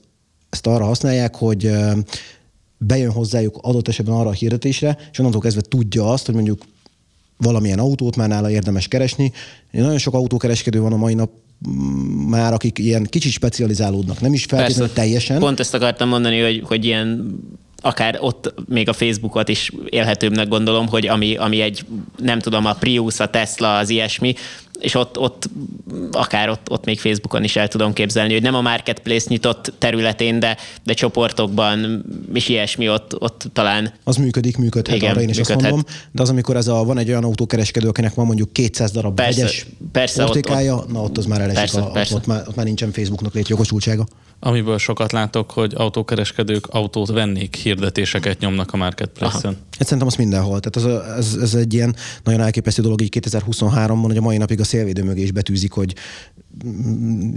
E: ezt arra használják, hogy bejön hozzájuk adott esetben arra a hirdetésre, és onnantól kezdve tudja azt, hogy mondjuk valamilyen autót már nála érdemes keresni. Nagyon sok autókereskedő van a mai nap mm, már, akik ilyen kicsit specializálódnak, nem is feltétlenül Persze. teljesen.
G: Pont ezt akartam mondani, hogy, hogy ilyen akár ott még a Facebookot is élhetőbbnek gondolom, hogy ami, ami egy, nem tudom, a Prius, a Tesla, az ilyesmi, és ott, ott akár ott, ott még Facebookon is el tudom képzelni, hogy nem a marketplace nyitott területén, de, de csoportokban és ilyesmi ott, ott talán.
E: Az működik, működhet, Igen, arra én is működhet. azt mondom, de az, amikor ez a, van egy olyan autókereskedő, akinek van mondjuk 200 darab persze, vegyes persze, ortékája, ott, ott, na ott az már elesik, persze, a, persze. Ott, ott, már, ott már nincsen Facebooknak létjogosultsága.
F: Amiből sokat látok, hogy autókereskedők autót vennék, hirdetéseket nyomnak a marketplace-en.
E: Hát szerintem az mindenhol. Tehát az, ez, ez, egy ilyen nagyon elképesztő dolog így 2023-ban, hogy a mai napig a szélvédő mögé is betűzik, hogy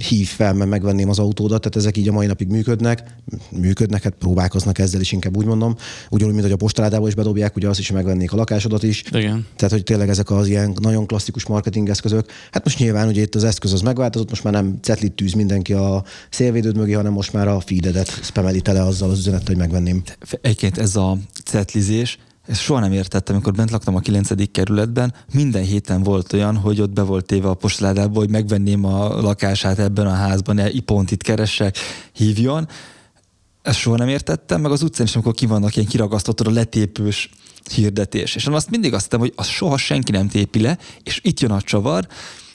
E: hív fel, mert megvenném az autódat, tehát ezek így a mai napig működnek, működnek, hát próbálkoznak ezzel is, inkább úgy mondom. Ugyanúgy, mint hogy a postaládába is bedobják, ugye azt is, megvennék a lakásodat is.
F: Igen.
E: Tehát, hogy tényleg ezek az ilyen nagyon klasszikus marketing eszközök. Hát most nyilván ugye itt az eszköz az megváltozott, most már nem cetlit tűz mindenki a szélvédőd mögé, hanem most már a feededet spameli tele azzal az üzenettel, hogy megvenném.
D: Egyébként ez a cetlizés, ezt soha nem értettem, amikor bent laktam a 9. kerületben, minden héten volt olyan, hogy ott be volt téve a postaládába, hogy megvenném a lakását ebben a házban, pont itt keressek, hívjon. Ezt soha nem értettem, meg az utcán is, amikor ki vannak ilyen kiragasztott a letépős hirdetés. És azt mindig azt hittem, hogy az soha senki nem tépi le, és itt jön a csavar,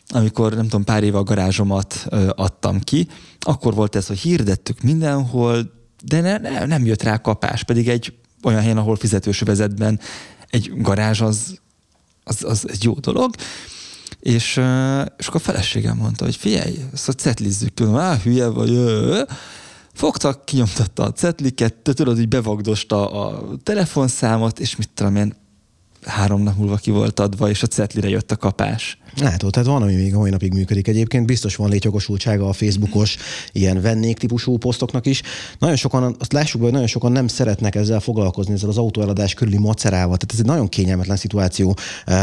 D: amikor nem tudom, pár éve a garázsomat ö, adtam ki, akkor volt ez, hogy hirdettük mindenhol, de ne, ne, nem jött rá kapás, pedig egy olyan helyen, ahol fizetős vezetben egy garázs az, az, az egy jó dolog. És, és akkor a feleségem mondta, hogy figyelj, a cetlizzük, tudom, á, hülye vagy, fogtak, kinyomtatta a cetliket, tudod, hogy bevagdosta a telefonszámot, és mit tudom én, három nap múlva ki volt adva, és a cetlire jött a kapás.
E: Látod, tehát van, ami még a mai napig működik egyébként. Biztos van létjogosultsága a Facebookos ilyen vennék típusú posztoknak is. Nagyon sokan, azt lássuk be, hogy nagyon sokan nem szeretnek ezzel foglalkozni, ezzel az autóeladás körüli macerával. Tehát ez egy nagyon kényelmetlen szituáció.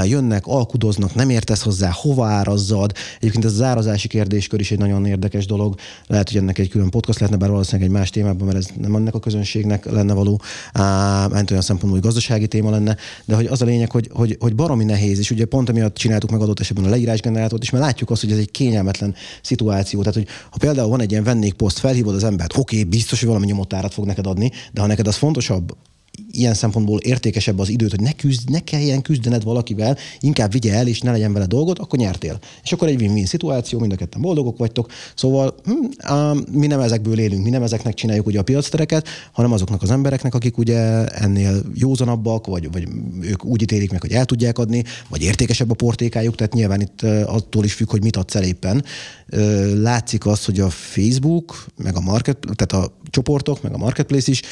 E: Jönnek, alkudoznak, nem értesz hozzá, hova árazzad. Egyébként ez az árazási kérdéskör is egy nagyon érdekes dolog. Lehet, hogy ennek egy külön podcast lehetne, bár valószínűleg egy más témában, mert ez nem ennek a közönségnek lenne való, mert olyan szempontból, hogy gazdasági téma lenne. De hogy az a lényeg, hogy, hogy, hogy baromi nehéz, és ugye pont emiatt csináltuk meg adott esetben esetben a leírásgenerátort is, mert látjuk azt, hogy ez egy kényelmetlen szituáció. Tehát, hogy ha például van egy ilyen vendégposzt, felhívod az embert, oké, okay, biztos, hogy valami nyomotárat fog neked adni, de ha neked az fontosabb, ilyen szempontból értékesebb az időt, hogy ne, küzd, ne kelljen küzdened valakivel, inkább vigye el, és ne legyen vele dolgot, akkor nyertél. És akkor egy win-win szituáció, mind a ketten boldogok vagytok. Szóval hm, mi nem ezekből élünk, mi nem ezeknek csináljuk ugye a piactereket, hanem azoknak az embereknek, akik ugye ennél józanabbak, vagy, vagy ők úgy ítélik meg, hogy el tudják adni, vagy értékesebb a portékájuk, tehát nyilván itt attól is függ, hogy mit adsz el éppen. Látszik az, hogy a Facebook, meg a market, tehát a csoportok, meg a marketplace is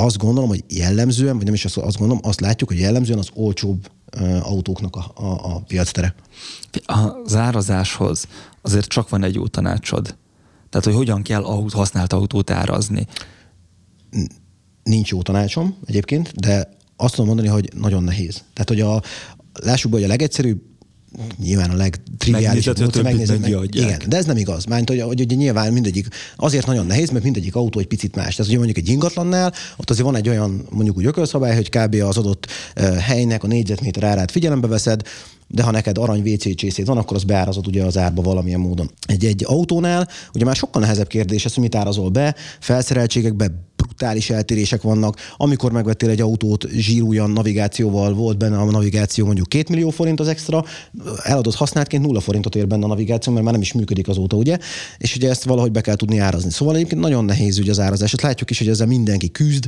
E: azt gondolom, hogy jellemzően, vagy nem is azt, azt gondolom, azt látjuk, hogy jellemzően az olcsóbb autóknak a, a, a piactere.
D: A zárazáshoz azért csak van egy jó tanácsod. Tehát, hogy hogyan kell autó, használt autót árazni.
E: Nincs jó tanácsom egyébként, de azt tudom mondani, hogy nagyon nehéz. Tehát, hogy a, lássuk be, hogy a legegyszerűbb nyilván a legtriviálisabb módszer megnézni. Meg, igen, de ez nem igaz. Mert hogy, hogy, hogy, nyilván mindegyik, azért nagyon nehéz, mert mindegyik autó egy picit más. Tehát, hogy mondjuk egy ingatlannál, ott azért van egy olyan mondjuk úgy ökölszabály, hogy kb. az adott helynek a négyzetméter árát figyelembe veszed, de ha neked arany WC csészét van, akkor az beárazod ugye az árba valamilyen módon. Egy, egy autónál ugye már sokkal nehezebb kérdés ez, hogy mit árazol be, felszereltségekbe brutális eltérések vannak. Amikor megvettél egy autót zsírújan navigációval, volt benne a navigáció mondjuk 2 millió forint az extra, eladott használtként nulla forintot ér benne a navigáció, mert már nem is működik azóta, ugye? És ugye ezt valahogy be kell tudni árazni. Szóval egyébként nagyon nehéz ugye az árazás. Ezt látjuk is, hogy ezzel mindenki küzd,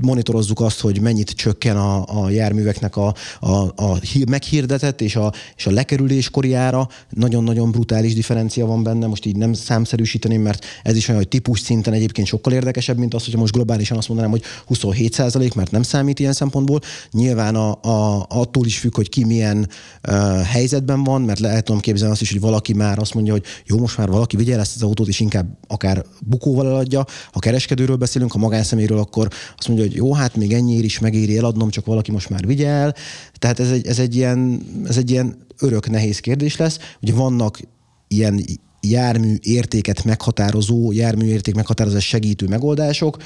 E: monitorozzuk azt, hogy mennyit csökken a, a járműveknek a, a, a meghirdetett és a, és a lekerülés koriára. Nagyon-nagyon brutális differencia van benne, most így nem számszerűsíteném, mert ez is olyan, hogy típus szinten egyébként sokkal érdekesebb, mint az, hogy most globálisan azt mondanám, hogy 27 százalék, mert nem számít ilyen szempontból. Nyilván a, a, attól is függ, hogy ki milyen uh, helyzetben van, mert lehet tudom képzelni azt is, hogy valaki már azt mondja, hogy jó, most már valaki vigye ezt az autót, és inkább akár bukóval eladja. Ha kereskedőről beszélünk, ha magánszeméről, akkor azt mondja, hogy jó, hát még ennyiért is megéri eladnom, csak valaki most már vigye el. Tehát ez egy, ez egy, ilyen, ez egy ilyen örök nehéz kérdés lesz. Ugye vannak ilyen jármű értéket meghatározó, jármű érték meghatározás segítő megoldások,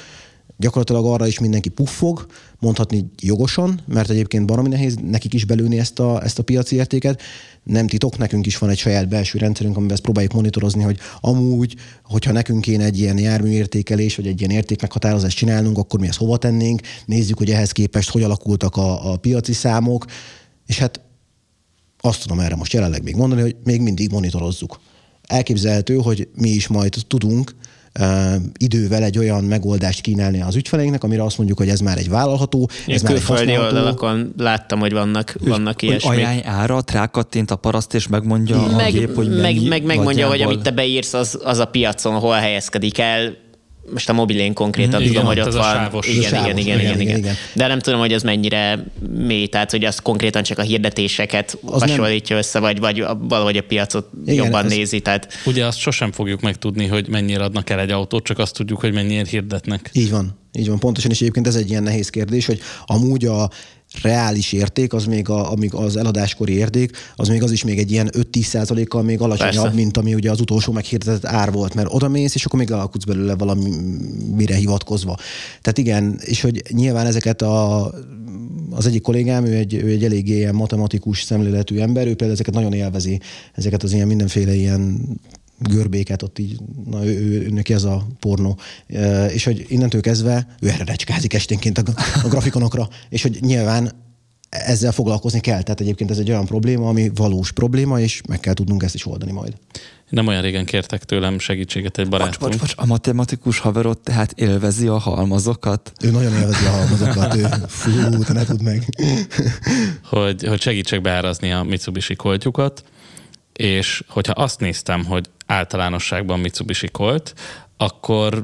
E: gyakorlatilag arra is mindenki puffog, mondhatni jogosan, mert egyébként baromi nehéz nekik is belőni ezt a, ezt a piaci értéket. Nem titok, nekünk is van egy saját belső rendszerünk, amiben ezt próbáljuk monitorozni, hogy amúgy, hogyha nekünk kéne egy ilyen járműértékelés, vagy egy ilyen értékmeghatározást csinálnunk, akkor mi ezt hova tennénk, nézzük, hogy ehhez képest hogy alakultak a, a piaci számok, és hát azt tudom erre most jelenleg még mondani, hogy még mindig monitorozzuk elképzelhető, hogy mi is majd tudunk idővel egy olyan megoldást kínálni az ügyfeleinknek, amire azt mondjuk, hogy ez már egy vállalható,
G: ez már egy oldalakon láttam, hogy vannak, vannak ilyesmi.
D: Ajánl árat, rákattint a paraszt, és megmondja meg, a gép, hogy
G: meg, meg, megmondja, hogy amit te beírsz, az, az a piacon hol helyezkedik el, most a mobilén konkrétan igen, tudom, hogy ott van. Sávos. Igen, sávos, igen, igen, igen, igen, igen, De nem tudom, hogy ez mennyire mély, tehát hogy az konkrétan csak a hirdetéseket az hasonlítja nem... össze, vagy, vagy valahogy a piacot igen, jobban az... nézi. Tehát...
F: Ugye azt sosem fogjuk megtudni, hogy mennyire adnak el egy autót, csak azt tudjuk, hogy mennyire hirdetnek.
E: Így van. Így van, pontosan, és egyébként ez egy ilyen nehéz kérdés, hogy amúgy a reális érték, az még a, amíg az eladáskori érték, az még az is még egy ilyen 5-10 százalékkal még alacsonyabb, Persze. mint ami ugye az utolsó meghirdetett ár volt, mert oda mész, és akkor még alkutsz belőle valamire hivatkozva. Tehát igen, és hogy nyilván ezeket a az egyik kollégám, ő egy, ő egy eléggé ilyen matematikus szemléletű ember, ő például ezeket nagyon élvezi, ezeket az ilyen mindenféle ilyen görbéket, ott így, na ő, ő, neki ez a pornó. E, és hogy innentől kezdve ő erre recskázik esténként a, a grafikonokra, és hogy nyilván ezzel foglalkozni kell. Tehát egyébként ez egy olyan probléma, ami valós probléma, és meg kell tudnunk ezt is oldani majd.
F: Nem olyan régen kértek tőlem segítséget egy
D: Bocs,
F: barátom.
D: bocs, bocs, a matematikus haverod tehát élvezi a halmazokat?
E: Ő nagyon élvezi a halmazokat, ő fú, te ne tudd meg.
F: hogy, hogy segítsek beárazni a Mitsubishi koltjukat, és hogyha azt néztem, hogy általánosságban Mitsubishi kolt, akkor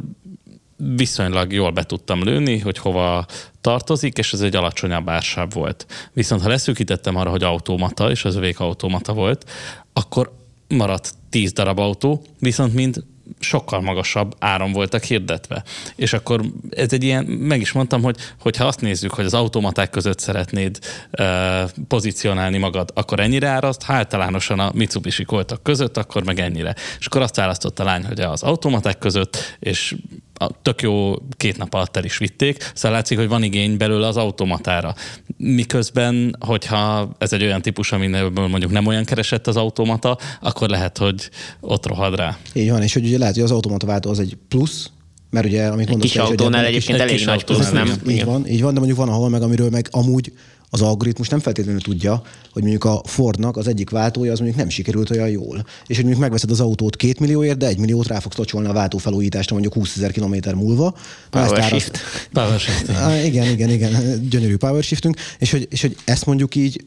F: viszonylag jól be tudtam lőni, hogy hova tartozik, és ez egy alacsonyabb ársáv volt. Viszont ha leszűkítettem arra, hogy automata, és az övék automata volt, akkor maradt 10 darab autó, viszont mind sokkal magasabb áron voltak hirdetve. És akkor ez egy ilyen, meg is mondtam, hogy hogyha azt nézzük, hogy az automaták között szeretnéd uh, pozícionálni magad, akkor ennyire árazt, ha általánosan a Mitsubishi koltak között, akkor meg ennyire. És akkor azt választott a lány, hogy az automaták között, és a tök jó két nap alatt el is vitték, szóval látszik, hogy van igény belőle az automatára. Miközben, hogyha ez egy olyan típus, aminek mondjuk nem olyan keresett az automata, akkor lehet, hogy ott rohad rá.
E: Így van, és hogy ugye lehet, hogy az automata váltó az egy plusz, mert ugye, amit mondasz,
G: Kis autónál egyébként elég nagy plusz, nem?
E: Így van, így van, de mondjuk van, ahol meg, amiről meg amúgy az algoritmus nem feltétlenül tudja, hogy mondjuk a Fordnak az egyik váltója az mondjuk nem sikerült olyan jól. És hogy mondjuk megveszed az autót két millióért, de egy milliót rá fogsz locsolni a váltófelújításra mondjuk 20 ezer kilométer múlva.
G: Power shift.
F: Power shift.
E: Igen, igen, igen, gyönyörű power shiftünk. És hogy, és hogy ezt mondjuk így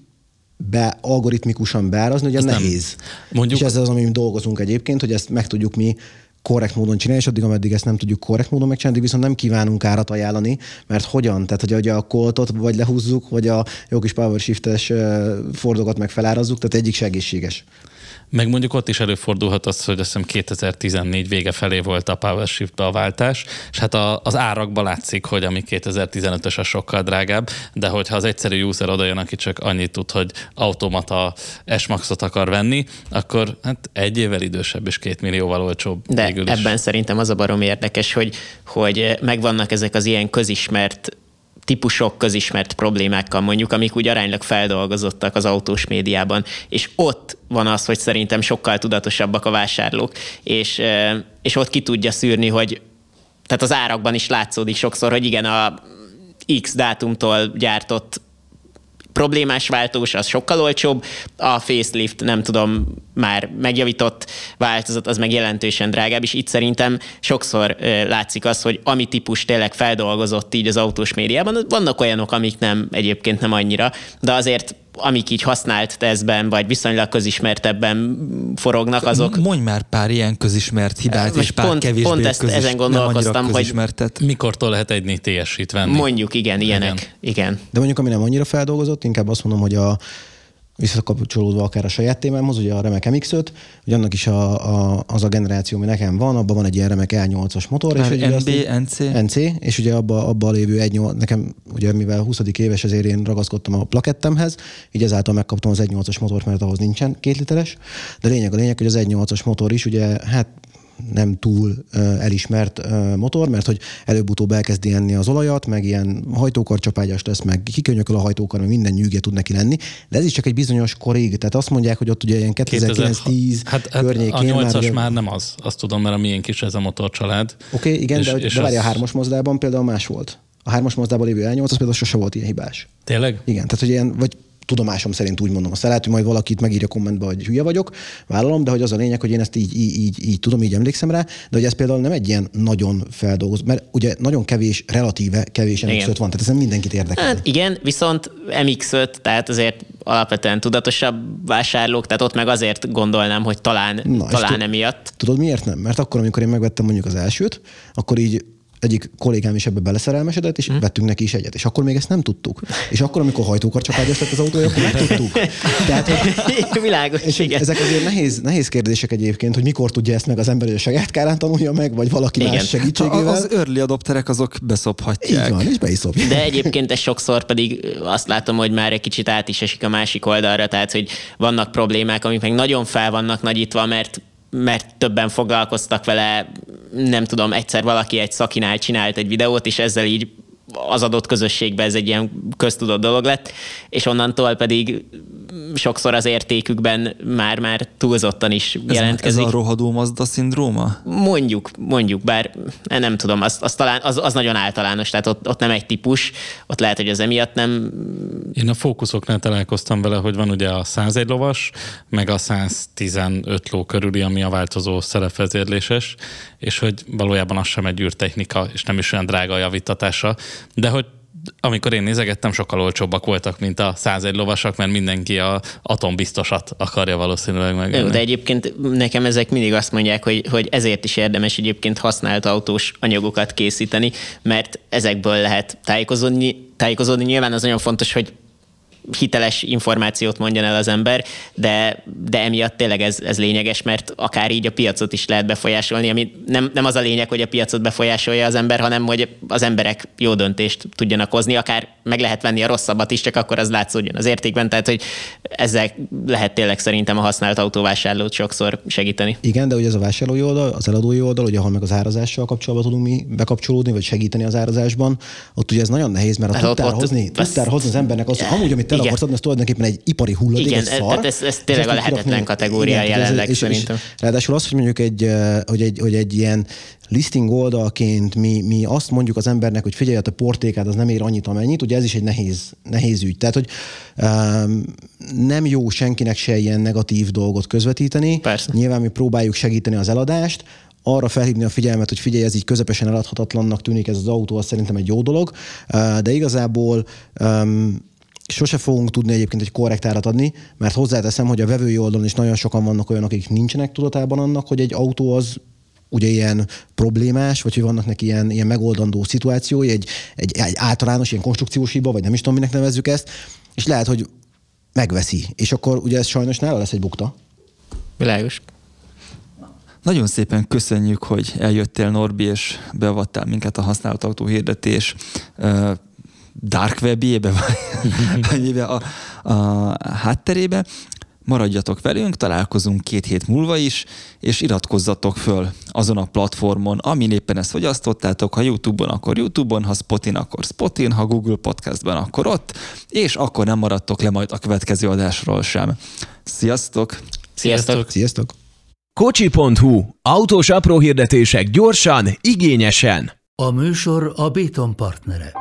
E: be, algoritmikusan beárazni, ugye
F: nem.
E: nehéz.
F: Mondjuk-
E: És ezzel az, amin dolgozunk egyébként, hogy ezt meg tudjuk mi korrekt módon csinálni, és addig, ameddig ezt nem tudjuk korrekt módon megcsinálni, viszont nem kívánunk árat ajánlani, mert hogyan? Tehát, hogy a koltot vagy lehúzzuk, vagy a jó kis power shiftes fordokat meg felárazzuk, tehát egyik se egészséges.
F: Meg mondjuk ott is előfordulhat az, hogy azt hiszem 2014 vége felé volt a Power shift a váltás, és hát a, az árakban látszik, hogy ami 2015-ös a sokkal drágább, de hogyha az egyszerű user odajön, aki csak annyit tud, hogy automata S-Maxot akar venni, akkor hát egy évvel idősebb és két millióval olcsóbb
G: De
F: végül is.
G: ebben szerintem az a barom érdekes, hogy, hogy megvannak ezek az ilyen közismert típusok közismert problémákkal mondjuk, amik úgy aránylag feldolgozottak az autós médiában, és ott van az, hogy szerintem sokkal tudatosabbak a vásárlók, és, és ott ki tudja szűrni, hogy tehát az árakban is látszódik sokszor, hogy igen, a X dátumtól gyártott problémás váltós, az sokkal olcsóbb, a facelift, nem tudom, már megjavított változat, az meg jelentősen drágább, és itt szerintem sokszor látszik az, hogy ami típus tényleg feldolgozott így az autós médiában, vannak olyanok, amik nem egyébként nem annyira, de azért amik így használt tesztben, vagy viszonylag közismertebben forognak, azok
D: Mondj már pár ilyen közismert hibát, és pár
G: pont-
D: kevésbé
G: pont ezt-
D: közis,
G: ezen gondolkoztam, hogy-.
F: Mikortól lehet egy TS-it venni?
G: mondjuk igen, ilyenek.
F: Igen.
G: Igen.
E: De mondjuk, ami nem annyira feldolgozott, inkább azt mondom, hogy a visszakapcsolódva akár a saját témámhoz, ugye a Remek MX-5, hogy annak is a, a, az a generáció, ami nekem van, abban van egy ilyen Remek E8-as motor.
D: Már
E: ugye azt-
D: MB, NC?
E: NC, és ugye abban abba lévő 1.8, nekem ugye mivel 20. éves, ezért én ragaszkodtam a plakettemhez, így ezáltal megkaptam az 1.8-as motort, mert ahhoz nincsen két literes, de lényeg a lényeg, hogy az 1.8-as motor is ugye, hát nem túl elismert motor, mert hogy előbb-utóbb elkezdi enni az olajat, meg ilyen hajtókarcsapágyas lesz, meg kikönyököl a hajtókar, meg minden nyűgje tud neki lenni, de ez is csak egy bizonyos korig, tehát azt mondják, hogy ott ugye ilyen 2009-10
F: hát, hát
E: környékén
F: a 8-as
E: ugye-
F: már nem az, azt tudom, mert a miénk is ez a motorcsalád.
E: Oké, okay, igen,
F: És-
E: de,
F: és
E: de várj, a
F: az-
E: hármas mozdában például más volt. A hármas mozdában lévő L8 az például sose volt ilyen hibás.
F: Tényleg?
E: Igen, tehát hogy ilyen, vagy tudomásom szerint úgy mondom. Aztán lehet, hogy majd valakit megírja kommentbe, hogy hülye vagyok, vállalom, de hogy az a lényeg, hogy én ezt így, így, így, így tudom, így emlékszem rá, de hogy ez például nem egy ilyen nagyon feldolgozott, mert ugye nagyon kevés, relatíve kevés
G: Igen.
E: MX-5 van, tehát ez mindenkit érdekel.
G: Hát igen, viszont MX-5, tehát azért alapvetően tudatosabb vásárlók, tehát ott meg azért gondolnám, hogy talán,
E: Na,
G: talán emiatt.
E: Tudod miért nem? Mert akkor, amikor én megvettem mondjuk az elsőt, akkor így egyik kollégám is ebbe beleszerelmesedett, és vettünk neki is egyet. És akkor még ezt nem tudtuk. És akkor, amikor hajtókarcsapágyas lett az autója, akkor megtudtuk. Tehát, hogy
G: Világos,
E: És
G: igen.
E: ezek azért nehéz, nehéz kérdések egyébként, hogy mikor tudja ezt meg az ember, hogy a saját kárán tanulja meg, vagy valaki
G: Igen.
E: más segítségével.
D: Az early adopterek azok beszophatják.
E: Így van, és be is szopja.
G: De egyébként ez sokszor pedig azt látom, hogy már egy kicsit át is esik a másik oldalra, tehát hogy vannak problémák, amik meg nagyon fel vannak nagyítva, mert mert többen foglalkoztak vele, nem tudom, egyszer valaki egy szakinál csinált egy videót, és ezzel így az adott közösségben ez egy ilyen köztudott dolog lett, és onnantól pedig sokszor az értékükben már-már túlzottan is
D: Ez,
G: jelentkezik.
D: ez a rohadó Mazda szindróma?
G: Mondjuk, mondjuk, bár nem tudom, az, az, talán, az, az nagyon általános, tehát ott, ott nem egy típus, ott lehet, hogy az emiatt nem...
F: Én a fókuszoknál találkoztam vele, hogy van ugye a 101 lovas, meg a 115 ló körüli, ami a változó szerepvezérléses, és hogy valójában az sem egy űrtechnika, és nem is olyan drága a javítatása, de hogy amikor én nézegettem, sokkal olcsóbbak voltak, mint a 101 lovasak, mert mindenki a atombiztosat akarja valószínűleg meg.
G: Jó, de egyébként nekem ezek mindig azt mondják, hogy, hogy ezért is érdemes egyébként használt autós anyagokat készíteni, mert ezekből lehet tájékozódni. Tájékozódni nyilván az nagyon fontos, hogy hiteles információt mondjon el az ember, de, de emiatt tényleg ez, ez lényeges, mert akár így a piacot is lehet befolyásolni, ami nem, nem az a lényeg, hogy a piacot befolyásolja az ember, hanem hogy az emberek jó döntést tudjanak hozni, akár meg lehet venni a rosszabbat is, csak akkor az látszódjon az értékben, tehát hogy ezzel lehet tényleg szerintem a használt autóvásárlót sokszor segíteni.
E: Igen, de ugye ez a vásárlói oldal, az eladói oldal, ugye ahol meg az árazással kapcsolatban tudunk mi bekapcsolódni, vagy segíteni az árazásban, ott ugye ez nagyon nehéz, mert ha
G: Hát ott-
E: tudtál,
G: ott-
E: hozni, tudtál hozni az embernek azt, hogy amúgy, amit te
G: Igen.
E: akarsz adni, az tulajdonképpen egy ipari hulladék,
G: Igen,
E: egy szar.
G: tehát ez- ez
E: és
G: tényleg a lehetetlen kategória
E: ez-
G: jelenleg
E: és- és-
G: szerintem.
E: Ráadásul az, hogy mondjuk egy, hogy egy, hogy egy ilyen listing oldalként mi, mi azt mondjuk az embernek, hogy figyelj, a te portékád az nem ér annyit, amennyit, ugye ez is egy nehéz, nehéz ügy. Tehát, hogy um, nem jó senkinek se ilyen negatív dolgot közvetíteni.
G: Persze.
E: Nyilván mi próbáljuk segíteni az eladást, arra felhívni a figyelmet, hogy figyelj, ez így közepesen eladhatatlannak tűnik ez az autó, az szerintem egy jó dolog, de igazából um, sose fogunk tudni egyébként egy korrekt árat adni, mert hozzáteszem, hogy a vevői oldalon is nagyon sokan vannak olyanok, akik nincsenek tudatában annak, hogy egy autó az ugye ilyen problémás, vagy hogy vannak neki ilyen, ilyen megoldandó szituációi, egy, egy, egy általános ilyen konstrukciós hiba, vagy nem is tudom, minek nevezzük ezt, és lehet, hogy megveszi. És akkor ugye ez sajnos nála lesz egy bukta.
G: Világos.
D: Nagyon szépen köszönjük, hogy eljöttél Norbi, és beavattál minket a használt autó hirdetés uh, dark webjébe, vagy a, a hátterébe. Maradjatok velünk, találkozunk két hét múlva is, és iratkozzatok föl azon a platformon, amin éppen ezt fogyasztottátok, ha YouTube-on, akkor YouTube-on, ha Spotin, akkor Spotin, ha Google Podcastban, akkor ott, és akkor nem maradtok le majd a következő adásról sem. Sziasztok!
G: Sziasztok!
E: Sziasztok!
C: Kocsi.hu. Autós apró hirdetések gyorsan, igényesen.
A: A műsor a Béton partnere.